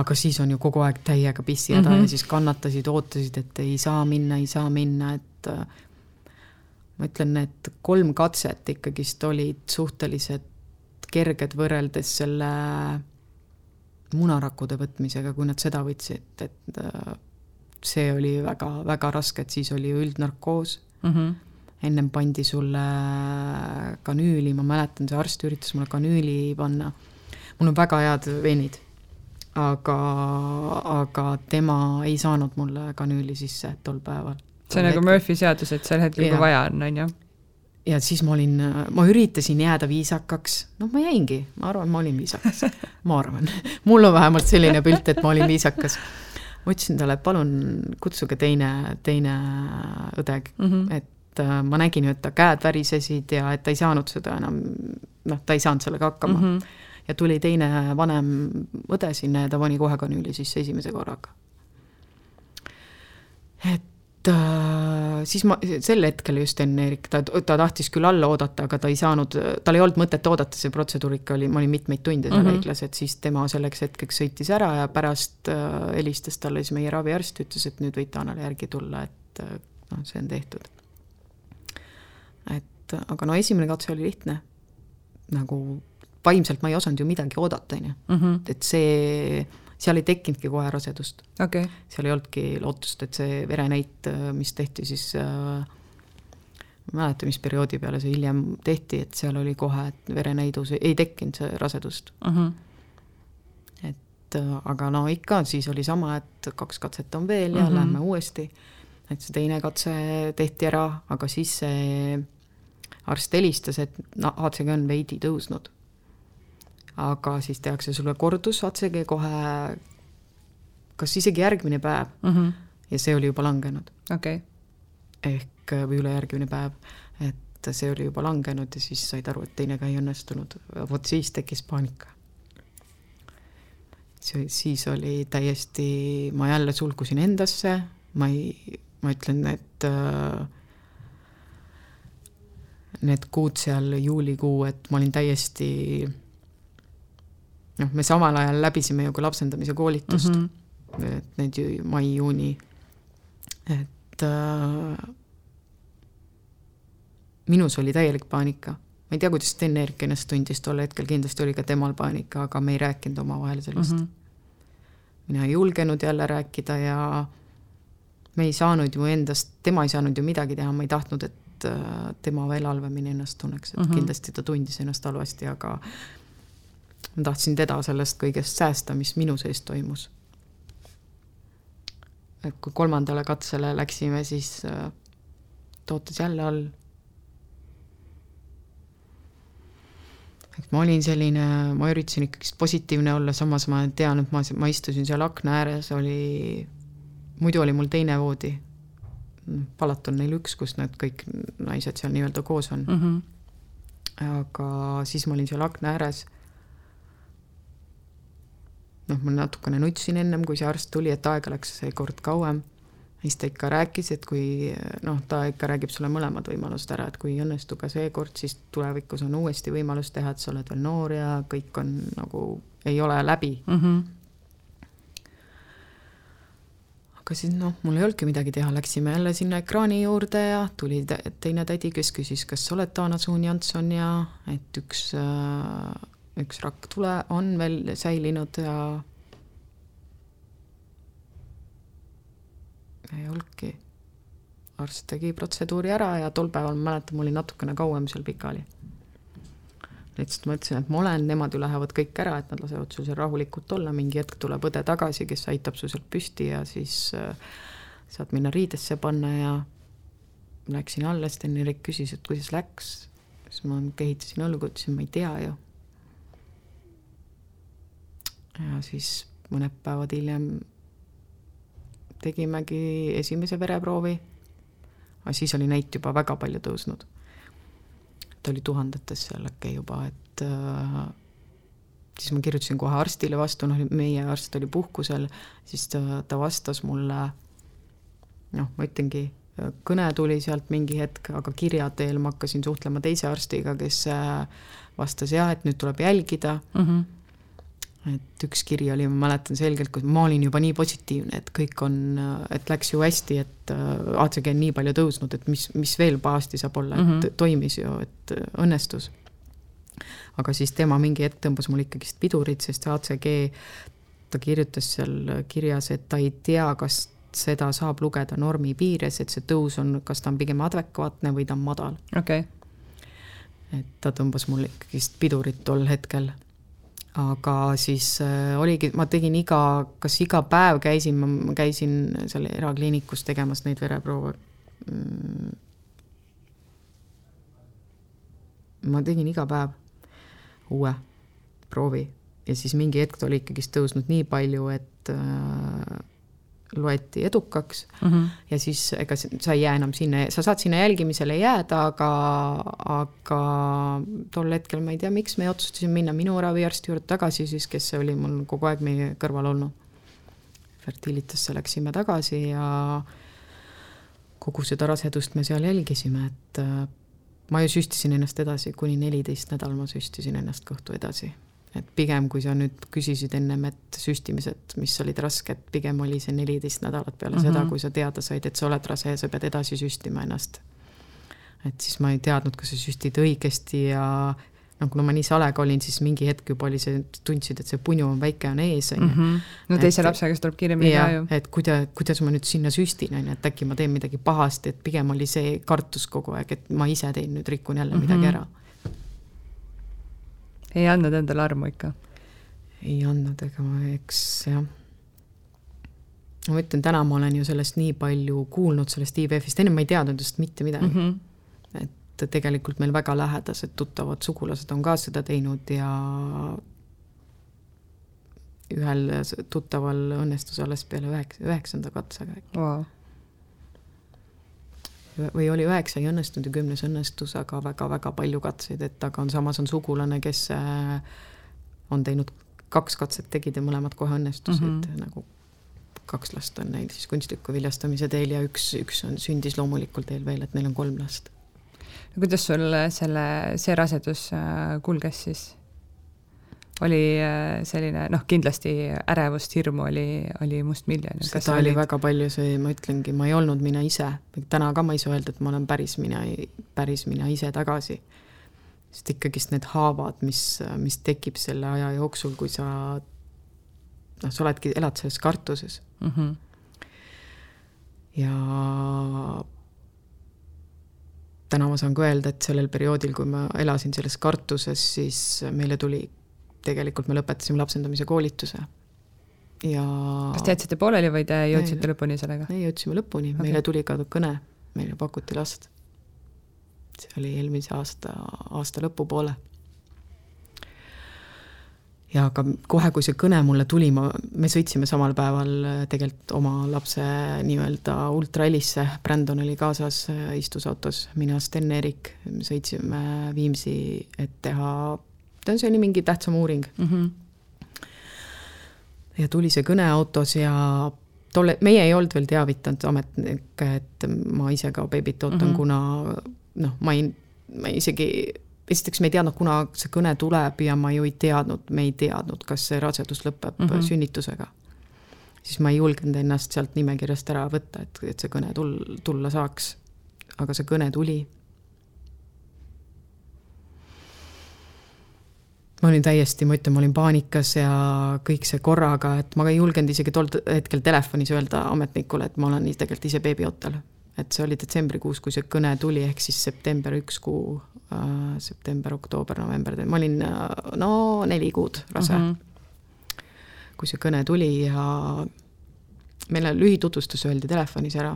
aga siis on ju kogu aeg täiega pissihäda mm -hmm. ja siis kannatasid, ootasid, et ei saa minna, ei saa minna, et äh, ma ütlen, need kolm katset ikkagist olid suhteliselt kerged võrreldes selle munarakkude võtmisega, kui nad seda võtsid, et äh, see oli väga-väga raske, et siis oli ju üldnarkoos mm. -hmm. ennem pandi sulle kanüüli, ma mäletan, see arst üritas mulle kanüüli panna. mul on väga head veenid, aga, aga tema ei saanud mulle kanüüli sisse tol päeval. see on nagu Murphy seadus, et sel hetkel, kui vaja on, on ju ja siis ma olin, ma üritasin jääda viisakaks, noh, ma jäingi, ma arvan, ma olin viisakas, ma arvan, mul on vähemalt selline pilt, et ma olin viisakas. ma ütlesin talle, et palun kutsuge teine, teine õde mm, -hmm. et äh, ma nägin ju, et ta käed värisesid ja et ta ei saanud seda enam, noh, ta ei saanud sellega hakkama mm. -hmm. Ja tuli teine vanem õde sinna ja ta pani kohe kanüüli sisse esimese korraga. et äh, siis ma, sel hetkel just enne Erik, ta, ta tahtis küll alla oodata, aga ta ei saanud, tal ei olnud mõtet oodata, see protseduur ikka oli, ma olin mitmeid tunde seal mm -hmm. haiglas, et siis tema selleks hetkeks sõitis ära ja pärast äh, helistas talle siis meie raviarst, ütles, et nüüd võite Annale järgi tulla, et äh, noh, see on tehtud. et aga no esimene katse oli lihtne, nagu vaimselt ma ei osanud ju midagi oodata, on ju, mhm. et see seal ei tekkinudki kohe rasedust okay.. seal ei olnudki lootust, et see verenäit, mis tehti siis äh, ma ei mäleta, mis perioodi peale see hiljem tehti, et seal oli kohe, et verenäidus ei tekkinud see rasedust uh. Mhm. -huh. et äh, aga no ikka, siis oli sama, et kaks katset on veel ja uh mhm. -huh. lähme uuesti. et see teine katse tehti ära, aga siis see arst helistas, et no HCG on veidi tõusnud aga siis tehakse sulle kordus ACG kohe, kas isegi järgmine päev mm -hmm. ja see oli juba langenud. okei okay.. ehk, või ülejärgmine päev, et see oli juba langenud ja siis said aru, et teine ka ei õnnestunud, vot siis tekkis paanika. see, siis oli täiesti, ma jälle sulgusin endasse, ma ei, ma ütlen, et äh, need kuud seal, juulikuu, et ma olin täiesti noh, me samal ajal läbisime ju ka lapsendamise koolitust mm, -hmm. et need ju mai-juuni, et äh, minus oli täielik paanika. ma ei tea, kuidas Sten-Erik ennast tundis tol hetkel, kindlasti oli ka temal paanika, aga me ei rääkinud omavahel sellest mm. -hmm. mina ei julgenud jälle rääkida ja me ei saanud ju endast, tema ei saanud ju midagi teha, ma ei tahtnud, et äh, tema veel halvemini ennast tunneks, et mm -hmm. kindlasti ta tundis ennast halvasti, aga ma tahtsin teda sellest kõigest säästa, mis minu sees toimus. et kui kolmandale katsele läksime, siis äh, ta ootas jälle all. et ma olin selline, ma üritasin ikkagist positiivne olla, samas ma tean, et ma, ma istusin seal akna ääres, oli, muidu oli mul teine voodi. palat on neil üks, kus nad kõik naised seal nii-öelda koos on mm. -hmm. aga siis ma olin seal akna ääres noh, ma natukene nutsin ennem, kui see arst tuli, et aega läks seekord kauem. siis ta ikka rääkis, et kui noh, ta ikka räägib sulle mõlemad võimalused ära, et kui ei õnnestu ka seekord, siis tulevikus on uuesti võimalus teha, et sa oled veel noor ja kõik on nagu, ei ole läbi mm. -hmm aga siis noh, mul ei olnudki midagi teha, läksime jälle sinna ekraani juurde ja tuli teine tädi, kes küsis, kas sa oled Taana Suun-Janson ja et üks äh, üks rakktule on veel säilinud ja ei olnudki. arst tegi protseduuri ära ja tol päeval ma mäletan, ma olin natukene kauem seal pikali. lihtsalt ma ütlesin, et ma olen, nemad ju lähevad kõik ära, et nad lasevad sul seal rahulikult olla, mingi hetk tuleb õde tagasi, kes aitab su sealt püsti ja siis äh, saad minna riidesse panna ja läksin alla, Sten-Erik küsis, et kuidas läks. siis ma kehitasin õlgu, ütlesin, ma ei tea ju ja siis mõned päevad hiljem tegimegi esimese vereproovi. aga siis oli näit juba väga palju tõusnud. ta oli tuhandetes seal äkki juba, et äh, siis ma kirjutasin kohe arstile vastu, noh, meie arst oli puhkusel, siis ta, ta vastas mulle, noh, ma ütlengi, kõne tuli sealt mingi hetk, aga kirja teel ma hakkasin suhtlema teise arstiga, kes äh, vastas jah, et nüüd tuleb jälgida mm. -hmm et üks kiri oli, ma mäletan selgelt, kus ma olin juba nii positiivne, et kõik on, et läks ju hästi, et äh, ACG on nii palju tõusnud, et mis, mis veel pahasti saab olla, et mm -hmm. toimis ju, et õnnestus. aga siis tema mingi hetk tõmbas mul ikkagist pidurit, sest ACG, ta kirjutas seal kirjas, et ta ei tea, kas seda saab lugeda normi piires, et see tõus on, kas ta on pigem adekvaatne või ta on madal. okei okay.. et ta tõmbas mul ikkagist pidurit tol hetkel. Aga siis äh, oligi, ma tegin iga, kas iga päev käisin, ma käisin seal erakliinikus tegemas neid vereproove. Mm.. ma tegin iga päev uue proovi. Ja siis mingi hetk ta oli ikkagist tõusnud nii palju, et äh, loeti edukaks mm -hmm. ja siis ega sa ei jää enam sinna, sa saad sinna jälgimisele jääda, aga, aga tol hetkel ma ei tea, miks me otsustasime minna minu raviarsti juurde tagasi siis, kes oli mul kogu aeg meie kõrval olnud. Fertilitasse läksime tagasi ja kogu seda rasedust me seal jälgisime, et äh, ma ju süstisin ennast edasi, kuni neliteist nädal ma süstisin ennast kõhtu edasi et pigem, kui sa nüüd küsisid ennem, et süstimised, mis olid rasked, pigem oli see neliteist nädalat peale mm -hmm. seda, kui sa teada said, et sa oled rase ja sa pead edasi süstima ennast. et siis ma ei teadnud, kas sa süstid õigesti ja noh, kuna ma nii salega olin, siis mingi hetk juba oli see, tundsid, et see punju on väike, on ees, on ju. Mhm. no teise lapsega tuleb kiiremini ka ju. et kuida-, kuidas ma nüüd sinna süstin, on ju, et äkki ma teen midagi pahasti, et pigem oli see kartus kogu aeg, et ma ise teen nüüd, rikun jälle mm -hmm. midagi ära ei andnud endale armu ikka? ei andnud, ega ma, eks jah. ma ütlen, täna ma olen ju sellest nii palju kuulnud, sellest IVF-ist, ennem ma ei teadnud just mitte midagi mm. -hmm. et tegelikult meil väga lähedased tuttavad sugulased on ka seda teinud ja ühel tuttaval õnnestus alles peale üheksa, üheksanda katsega äkki wow või oli üheksa ei õnnestunud ja kümnes õnnestus, aga väga-väga palju katseid, et aga on samas on sugulane, kes äh, on teinud kaks katset, tegid ja mõlemad kohe õnnestusid mm, -hmm. nagu kaks last on neil siis kunstliku viljastamise teel ja üks, üks on, sündis loomulikul teel veel, et neil on kolm last. kuidas sul selle, see rasedus äh, kulges siis? Oli äh, selline noh, kindlasti ärevust, hirmu oli, oli mustmiljon. seda oli olid... väga palju, see, ma ütlengi, ma ei olnud mina ise, täna ka ma ei saa öelda, et ma olen päris mina, päris mina ise tagasi. sest ikkagist need haavad, mis, mis tekib selle aja jooksul, kui sa noh, sa oledki, elad selles kartuses mm. -hmm. ja täna ma saan ka öelda, et sellel perioodil, kui ma elasin selles kartuses, siis meile tuli tegelikult me lõpetasime lapsendamise koolituse ja kas te jätsite pooleli või te jõudsite ei, lõpuni sellega? ei, jõudsime lõpuni okay., meile tuli ka kõne, meile pakuti last. see oli eelmise aasta, aasta lõpupoole. ja aga kohe, kui see kõne mulle tuli, ma, me sõitsime samal päeval tegelikult oma lapse nii-öelda ultraalisse, Brandon oli kaasas, istus autos, mina, Sten-Erik, sõitsime Viimsi, et teha see oli mingi tähtsam uuring mm. -hmm. ja tuli see kõne autos ja tolle, meie ei olnud veel teavitanud ametnikke, et ma ise ka beebit ootan mm, -hmm. kuna noh, ma ei, ma isegi, esiteks me ei teadnud, kuna see kõne tuleb ja ma ju ei teadnud, me ei teadnud, kas see rasedus lõpeb mm -hmm. sünnitusega. siis ma ei julgenud ennast sealt nimekirjast ära võtta, et, et see kõne tul-, tulla saaks. aga see kõne tuli ma olin täiesti, ma ütlen, ma olin paanikas ja kõik see korraga, et ma ei julgenud isegi tol hetkel telefonis öelda ametnikule, et ma olen tegelikult ise beebiootel. et see oli detsembrikuus, kui see kõne tuli, ehk siis september üks kuu äh,, september, oktoober, november, ma olin äh, no neli kuud rase mm. -hmm. kui see kõne tuli ja meile lühitutvustus öeldi telefonis ära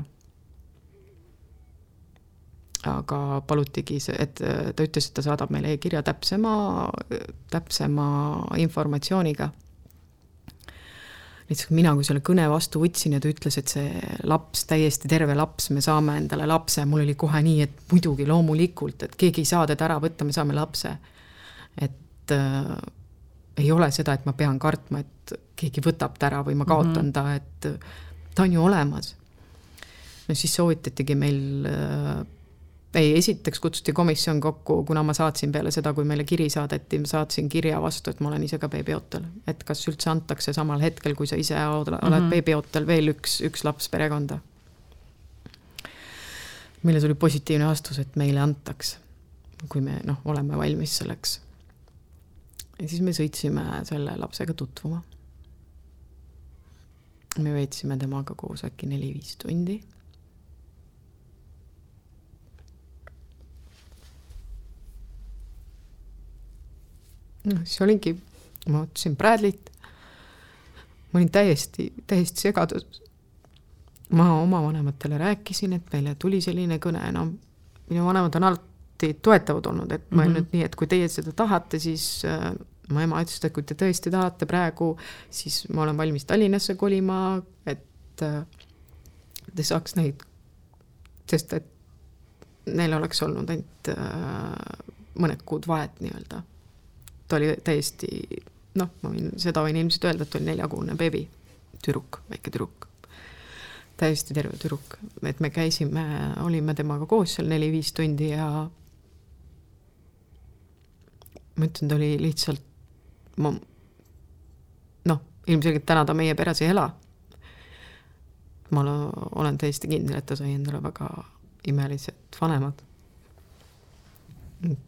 aga palutigi, et ta ütles, et ta saadab meile e-kirja täpsema, täpsema informatsiooniga. lihtsalt mina, kui selle kõne vastu võtsin ja ta ütles, et see laps, täiesti terve laps, me saame endale lapse, mul oli kohe nii, et muidugi loomulikult, et keegi ei saa teda ära võtta, me saame lapse. et äh, ei ole seda, et ma pean kartma, et keegi võtab ta ära või ma kaotan mm -hmm. ta, et ta on ju olemas. no siis soovitatigi meil äh, ei, esiteks kutsuti komisjon kokku, kuna ma saatsin peale seda, kui meile kiri saadeti, ma saatsin kirja vastu, et ma olen ise ka beebiootel. et kas üldse antakse samal hetkel, kui sa ise oled mm -hmm. beebiootel, veel üks, üks laps perekonda. meile tuli positiivne vastus, et meile antaks, kui me noh, oleme valmis selleks. ja siis me sõitsime selle lapsega tutvuma. me veetsime temaga koos äkki neli-viis tundi. Noh, siis oligi, ma ootasin Bradley't. ma olin täiesti, täiesti segaduses. ma oma vanematele rääkisin, et meile tuli selline kõne, no minu vanemad on alati toetavad olnud, et ma olen mm -hmm. nüüd nii, et kui teie seda tahate, siis äh, mu ema ütles, et kui te tõesti tahate praegu, siis ma olen valmis Tallinnasse kolima, et äh, te saaks neid, sest et neil oleks olnud ainult äh, mõned kuud vahet nii-öelda. Ta oli täiesti noh, ma võin, seda võin ilmselt öelda, et ta oli neljakuune beebi, tüdruk, väike tüdruk. täiesti terve tüdruk, et me käisime, olime temaga koos seal neli-viis tundi ja ma ütlen, ta oli lihtsalt ma noh, ilmselgelt täna ta meie peres ei ela. ma olen täiesti kindel, et ta sai endale väga imelised vanemad.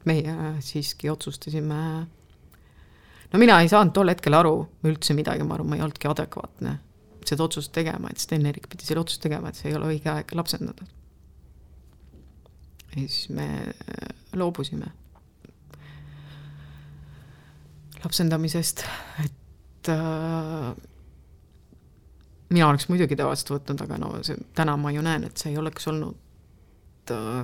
meie siiski otsustasime, no mina ei saanud tol hetkel aru üldse midagi, ma arvan, ma ei olnudki adekvaatne seda otsust tegema, et Sten-Erik pidi selle otsust tegema, et see ei ole õige aeg lapsendada. ja siis me loobusime lapsendamisest, et äh, mina oleks muidugi ta vastu võtnud, aga no see, täna ma ju näen, et see ei oleks olnud äh,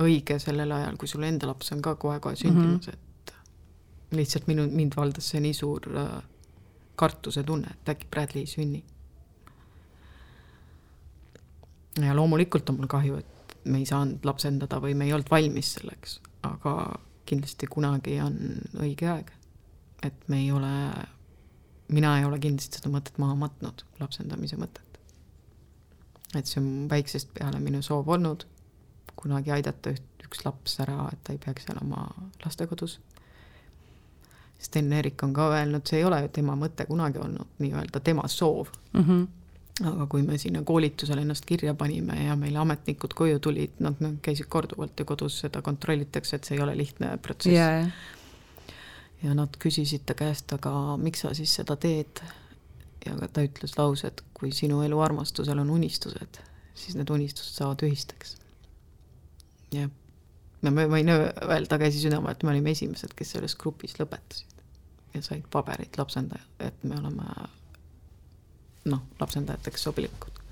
õige sellel ajal, kui sul enda laps on ka kohe-kohe sündimas mm, -hmm. et lihtsalt minu, mind valdas see nii suur äh, kartuse tunne, et äkki Bradley ei sünni. ja loomulikult on mul kahju, et me ei saanud lapsendada või me ei olnud valmis selleks, aga kindlasti kunagi on õige aeg et me ei ole, mina ei ole kindlasti seda mõtet maha matnud, lapsendamise mõtet. et see on väiksest peale minu soov olnud, kunagi aidata üht, üks laps ära, et ta ei peaks elama lastekodus. Sten-Erik on ka öelnud, see ei ole ju tema mõte kunagi olnud nii-öelda tema soov mm. -hmm aga kui me sinna koolitusele ennast kirja panime ja meile ametnikud koju tulid, nad, nad käisid korduvalt ju kodus, seda kontrollitakse, et see ei ole lihtne protsess yeah ja nad küsisid ta käest, aga miks sa siis seda teed. ja ta ütles lause, et kui sinu elu armastusel on unistused, siis need unistused saavad ühisteks. ja no ma võin öelda käsi südamel, et me olime esimesed, kes selles grupis lõpetasid ja said paberid lapsendaja, et me oleme noh, lapsendajateks sobilikud.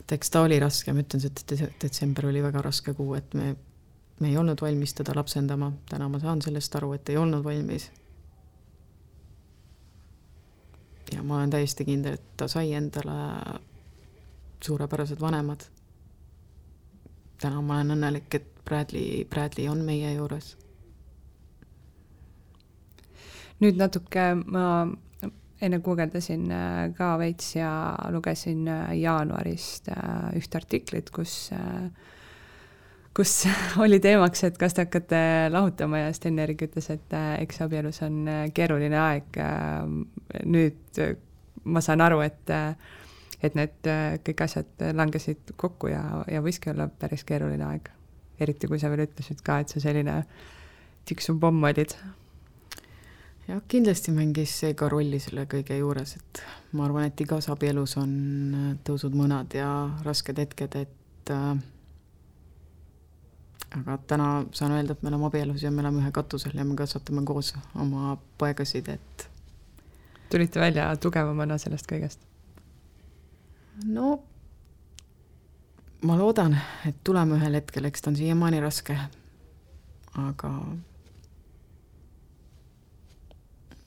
et eks ta oli raske, ma ütlen, see detsember oli väga raske kuu, et me me ei olnud valmis teda lapsendama, täna ma saan sellest aru, et ei olnud valmis. ja ma olen täiesti kindel, et ta sai endale suurepärased vanemad. Täna ma olen õnnelik, et Bradley, Bradley on meie juures. nüüd natuke ma enne guugeldasin äh, ka veits ja lugesin äh, jaanuarist äh, ühte artiklit, kus äh, kus oli teemaks, et kas te hakkate lahutama ja Sten-Erik ütles, et äh, eks abielus on äh, keeruline aeg. Äh, nüüd ma saan aru, et, et need kõik asjad langesid kokku ja, ja võiski olla päris keeruline aeg. eriti kui sa veel ütlesid ka, et sa selline tiksuv pomm olid. jah, kindlasti mängis see ka rolli selle kõige juures, et ma arvan, et igas abielus on tõusud-mõnad ja rasked hetked, et äh, aga täna saan öelda, et me oleme abielus ja me elame ühe katusel ja me kasvatame koos oma poegasid, et tulite välja tugevamana sellest kõigest? No. Ma loodan, et tuleme ühel hetkel, eks ta on siiamaani raske, aga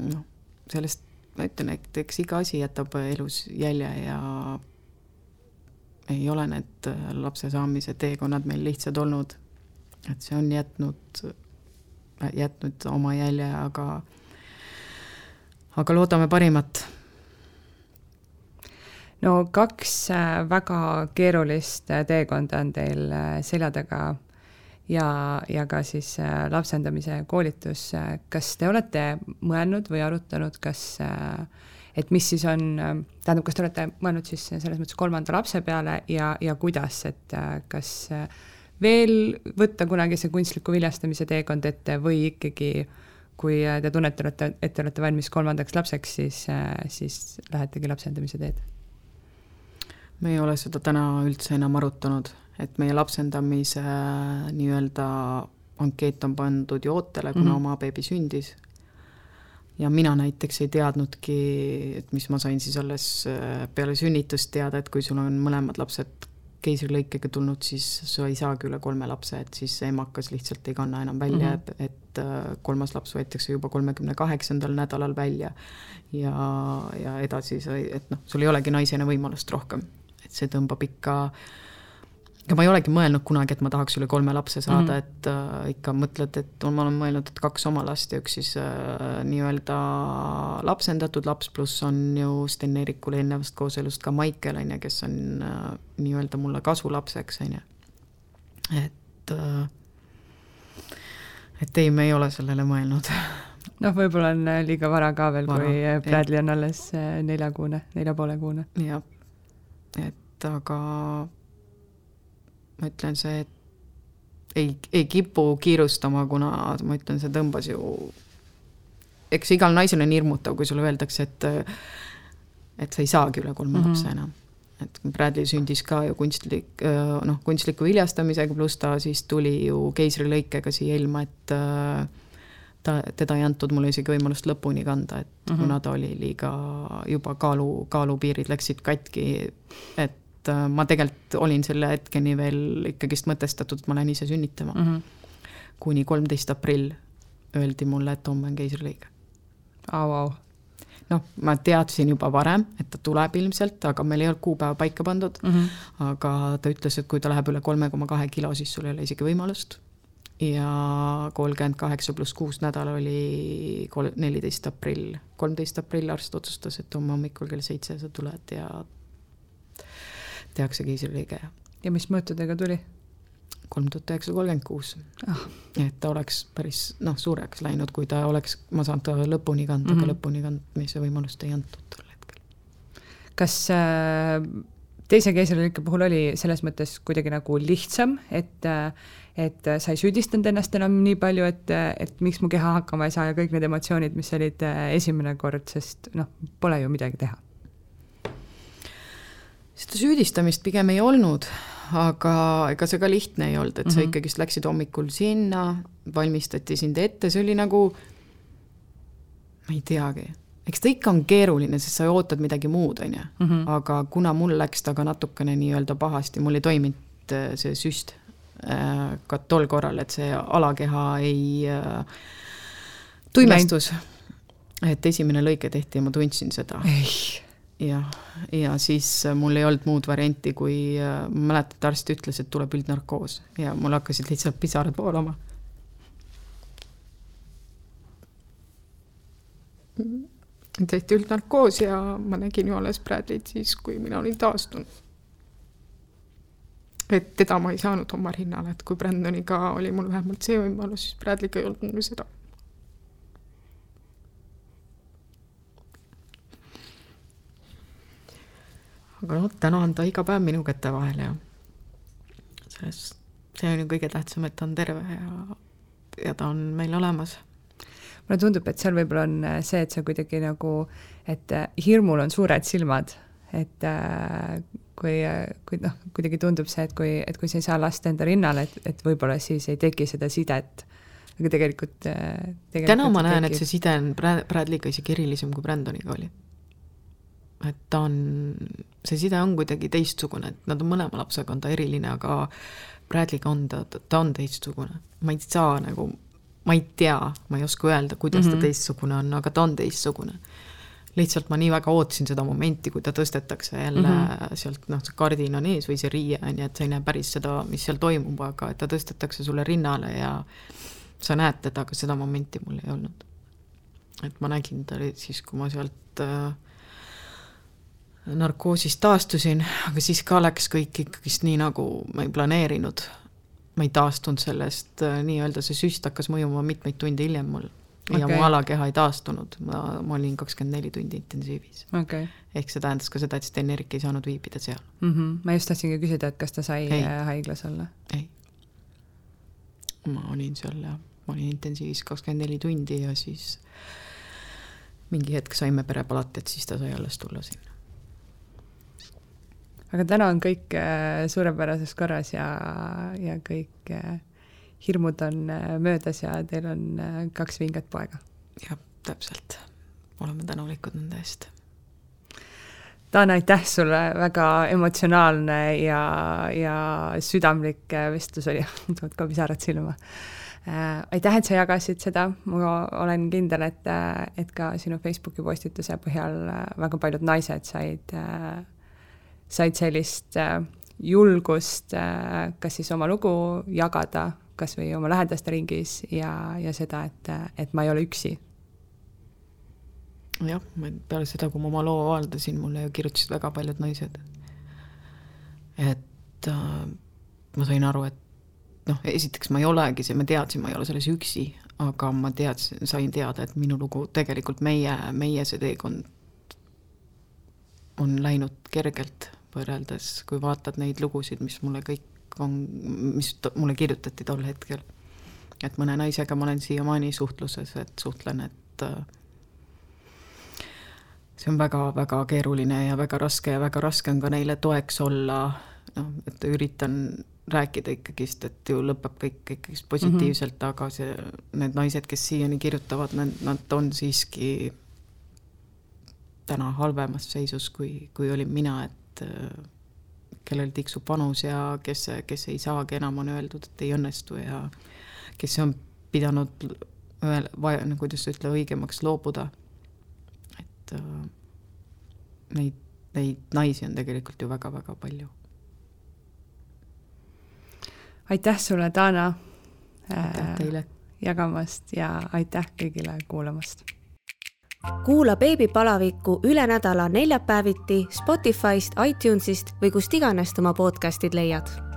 noh, sellest ma ütlen, et eks iga asi jätab elus jälje ja ei ole need lapse saamise teekonnad meil lihtsad olnud. Et see on jätnud, jätnud oma jälje, aga, aga loodame parimat. No kaks äh, väga keerulist äh, teekonda on teil äh, selja taga ja, ja ka siis lapsendamise koolitus. kas te olete mõelnud või arutanud, kas et mis siis on, tähendab, kas te olete mõelnud siis selles mõttes kolmanda lapse peale ja, ja kuidas, et kas veel võtta kunagi see kunstliku viljastamise teekond ette või ikkagi kui te tunnete, et te olete valmis kolmandaks lapseks, siis, siis lähetegi lapsendamise teed? Me ei ole seda täna üldse enam arutanud, et meie lapsendamise nii-öelda ankeet on pandud ju ootele, kuna mm -hmm. oma beebi sündis. ja mina näiteks ei teadnudki, et mis ma sain siis alles äh, peale sünnitust teada, et kui sul on mõlemad lapsed keisrilõikega tulnud, siis sa ei saagi üle kolme lapse, et siis emakas lihtsalt ei kanna enam välja mm, -hmm. et äh, kolmas laps võetakse juba kolmekümne kaheksandal nädalal välja. ja, ja edasi sa, et noh, sul ei olegi naisena võimalust rohkem, see tõmbab ikka ja ma ei olegi mõelnud kunagi, et ma tahaks üle kolme lapse saada mm, -hmm. et äh, ikka mõtled, et ma olen mõelnud, et kaks oma last ja üks siis äh, nii-öelda lapsendatud laps, pluss on ju Sten Eerikule eelnevast kooselust ka Maikel, on ju, kes on äh, nii-öelda mulle kasulapseks, on ju. et äh,, et ei, me ei ole sellele mõelnud noh, võib-olla on äh, liiga vara ka veel, kui Bradley on alles äh, neljakuune, nelja poole kuune. jah, et aga ma ütlen, see ei, ei kipu kiirustama, kuna ma ütlen, see tõmbas ju, eks igal naisel on hirmutav, kui sulle öeldakse, et et sa ei saagi üle kolme mm -hmm. lapse enam. et Bradley sündis ka ju kunstlik, noh, kunstliku viljastamisega, pluss ta siis tuli ju keisrilõikega siia ilma, et ta, teda ei antud mulle isegi võimalust lõpuni kanda, et mm -hmm. kuna ta oli liiga juba kaalu, kaalupiirid läksid katki, et äh, ma tegelikult olin selle hetkeni veel ikkagist mõtestatud, et ma lähen ise sünnitama mm. -hmm. kuni kolmteist aprill öeldi mulle, et homme on keisrilõige. au, au. noh, ma teadsin juba varem, et ta tuleb ilmselt, aga meil ei olnud kuupäeva paika pandud mm. -hmm. aga ta ütles, et kui ta läheb üle kolme koma kahe kilo, siis sul ei ole isegi võimalust. Ja kolmkümmend kaheksa pluss kuus nädal oli kol-, neliteist aprill, kolmteist aprill arst otsustas, et homme hommikul kell seitse sa tuled ja tehakse keisrilõige. ja mis mõõtudega tuli? kolm tuhat üheksasada kolmkümmend kuus. Ah. et ta oleks päris noh, suureks läinud, kui ta oleks, ma saan ta lõpuni kanda mm, -hmm. aga mhm. lõpuni kandmise võimalust ei antud tol hetkel. kas äh, teise keisrilõike puhul oli selles mõttes kuidagi nagu lihtsam, et et sa ei süüdistanud ennast enam nii palju, et, et miks mu keha hakkama ei saa ja kõik need emotsioonid, mis olid äh, esimene kord, sest noh, pole ju midagi teha seda süüdistamist pigem ei olnud, aga ega see ka lihtne ei olnud, et mm -hmm. sa ikkagist läksid hommikul sinna, valmistati sind ette, see oli nagu, ma ei teagi, eks ta ikka on keeruline, sest sa ootad midagi muud, on ju, mhm. aga kuna mul läks ta ka natukene nii-öelda pahasti, mul ei toiminud äh, see süst äh, ka tol korral, et see alakeha ei äh, tuimestus, et esimene lõike tehti ja ma tundsin seda. jah, ja siis äh, mul ei olnud muud varianti, kui äh, ma mäletan, et arst ütles, et tuleb üldnarkoos ja mul hakkasid lihtsalt pisarad voolama. Tehti üldnarkoos ja ma nägin ju alles Bradley't siis, kui mina olin taastunud. et teda ma ei saanud oma rinnale, et kui Brandoniga oli mul vähemalt see võimalus, siis Bradley'ga ei olnud mul seda aga noh, täna on ta iga päev minu käte vahel ja sellest, see on ju kõige tähtsam, et ta on terve ja, ja ta on meil olemas. Mulle tundub, et seal võib-olla on äh, see, et sa kuidagi nagu, et äh, hirmul on suured silmad, et äh, kui, kui noh, kuidagi tundub see, et kui, et kui sa ei saa last enda rinnale, et, et võib-olla siis ei teki seda sidet. Aga tegelikult, tegelikult täna ma näen, et see side on Bradley'ga isegi erilisem, kui Brandoniga oli. Et ta on, see side on kuidagi teistsugune, et nad on mõlema lapsega, on ta eriline, aga Bradley'ga on ta, ta on teistsugune. ma ei saa nagu, ma ei tea, ma ei oska öelda, kuidas mm -hmm. ta mhm. teistsugune on, aga ta on teistsugune. lihtsalt ma nii väga ootasin seda momenti, kui ta tõstetakse jälle mm -hmm. sealt, noh, see kardin on ees või see riie on ju, et sa ei näe päris seda, mis seal toimub, aga et ta tõstetakse sulle rinnale ja sa näed teda, aga seda momenti mul ei olnud. et ma nägin ta siis, kui ma sealt äh, narkoosist taastusin, aga siis ka läks kõik ikkagist nii, nagu ma ei planeerinud. Ma ei taastunud sellest, äh, nii-öelda see süst hakkas mõjuma mitmeid tunde hiljem mul okay. ja mu alakeha ei taastunud, ma, ma olin kakskümmend neli tundi intensiivis okay.. ehk see tähendas ka seda, et Sten Erik ei saanud viibida seal mm. -hmm. ma just tahtsingi küsida, et kas ta sai ei. Äh, haiglas olla? ei. ma olin seal jah, ma olin intensiivis kakskümmend neli tundi ja siis mingi hetk saime perepalatit, siis ta sai alles tulla sinna. Aga täna on kõik äh, suurepärases korras ja, ja kõik äh, hirmud on äh, möödas ja teil on kaks vinget poega? jah, täpselt. oleme tänulikud nende eest. Taana, aitäh sulle, väga emotsionaalne ja, ja südamlik vestlus oli, tulevad ka pisarad silma. Äh, aitäh, et sa jagasid seda, ma olen kindel, et, et ka sinu Facebooki postituse põhjal väga paljud naised said, äh, said sellist julgust kas siis oma lugu jagada, kas või oma lähedaste ringis ja, ja seda, et, et ma ei ole üksi. jah, peale seda, kui ma oma loo avaldasin, mulle ju kirjutasid väga paljud naised. et äh, ma sain aru, et noh, esiteks ma ei olegi see, ma teadsin, ma ei ole selles üksi, aga ma teadsin, sain teada, et minu lugu, tegelikult meie, meie see teekond on läinud kergelt võrreldes, kui vaatad neid lugusid, mis mulle kõik on, mis mulle kirjutati tol hetkel. et mõne naisega ma olen siiamaani suhtluses, et suhtlen, et äh, see on väga-väga keeruline ja väga raske ja väga raske on ka neile toeks olla, noh, et üritan rääkida ikkagist, et ju lõpeb kõik ikkagist positiivselt mm, -hmm. aga see, need naised, kes siiani kirjutavad, nad, nad on siiski täna halvemas seisus, kui, kui olin mina, et äh, kellel tiksub vanus ja kes, kes ei saagi enam, on öeldud, et ei õnnestu ja kes on pidanud õel-, vaja, no kuidas ütle, õigemaks loobuda. et äh, neid, neid naisi on tegelikult ju väga-väga palju aitäh sulle, Dana. aitäh äh, teile. jagamast ja aitäh kõigile kuulamast. Kuula beebipalavikku üle nädala neljapäeviti Spotify'st, iTunes'ist või kust iganes oma podcast'id leiad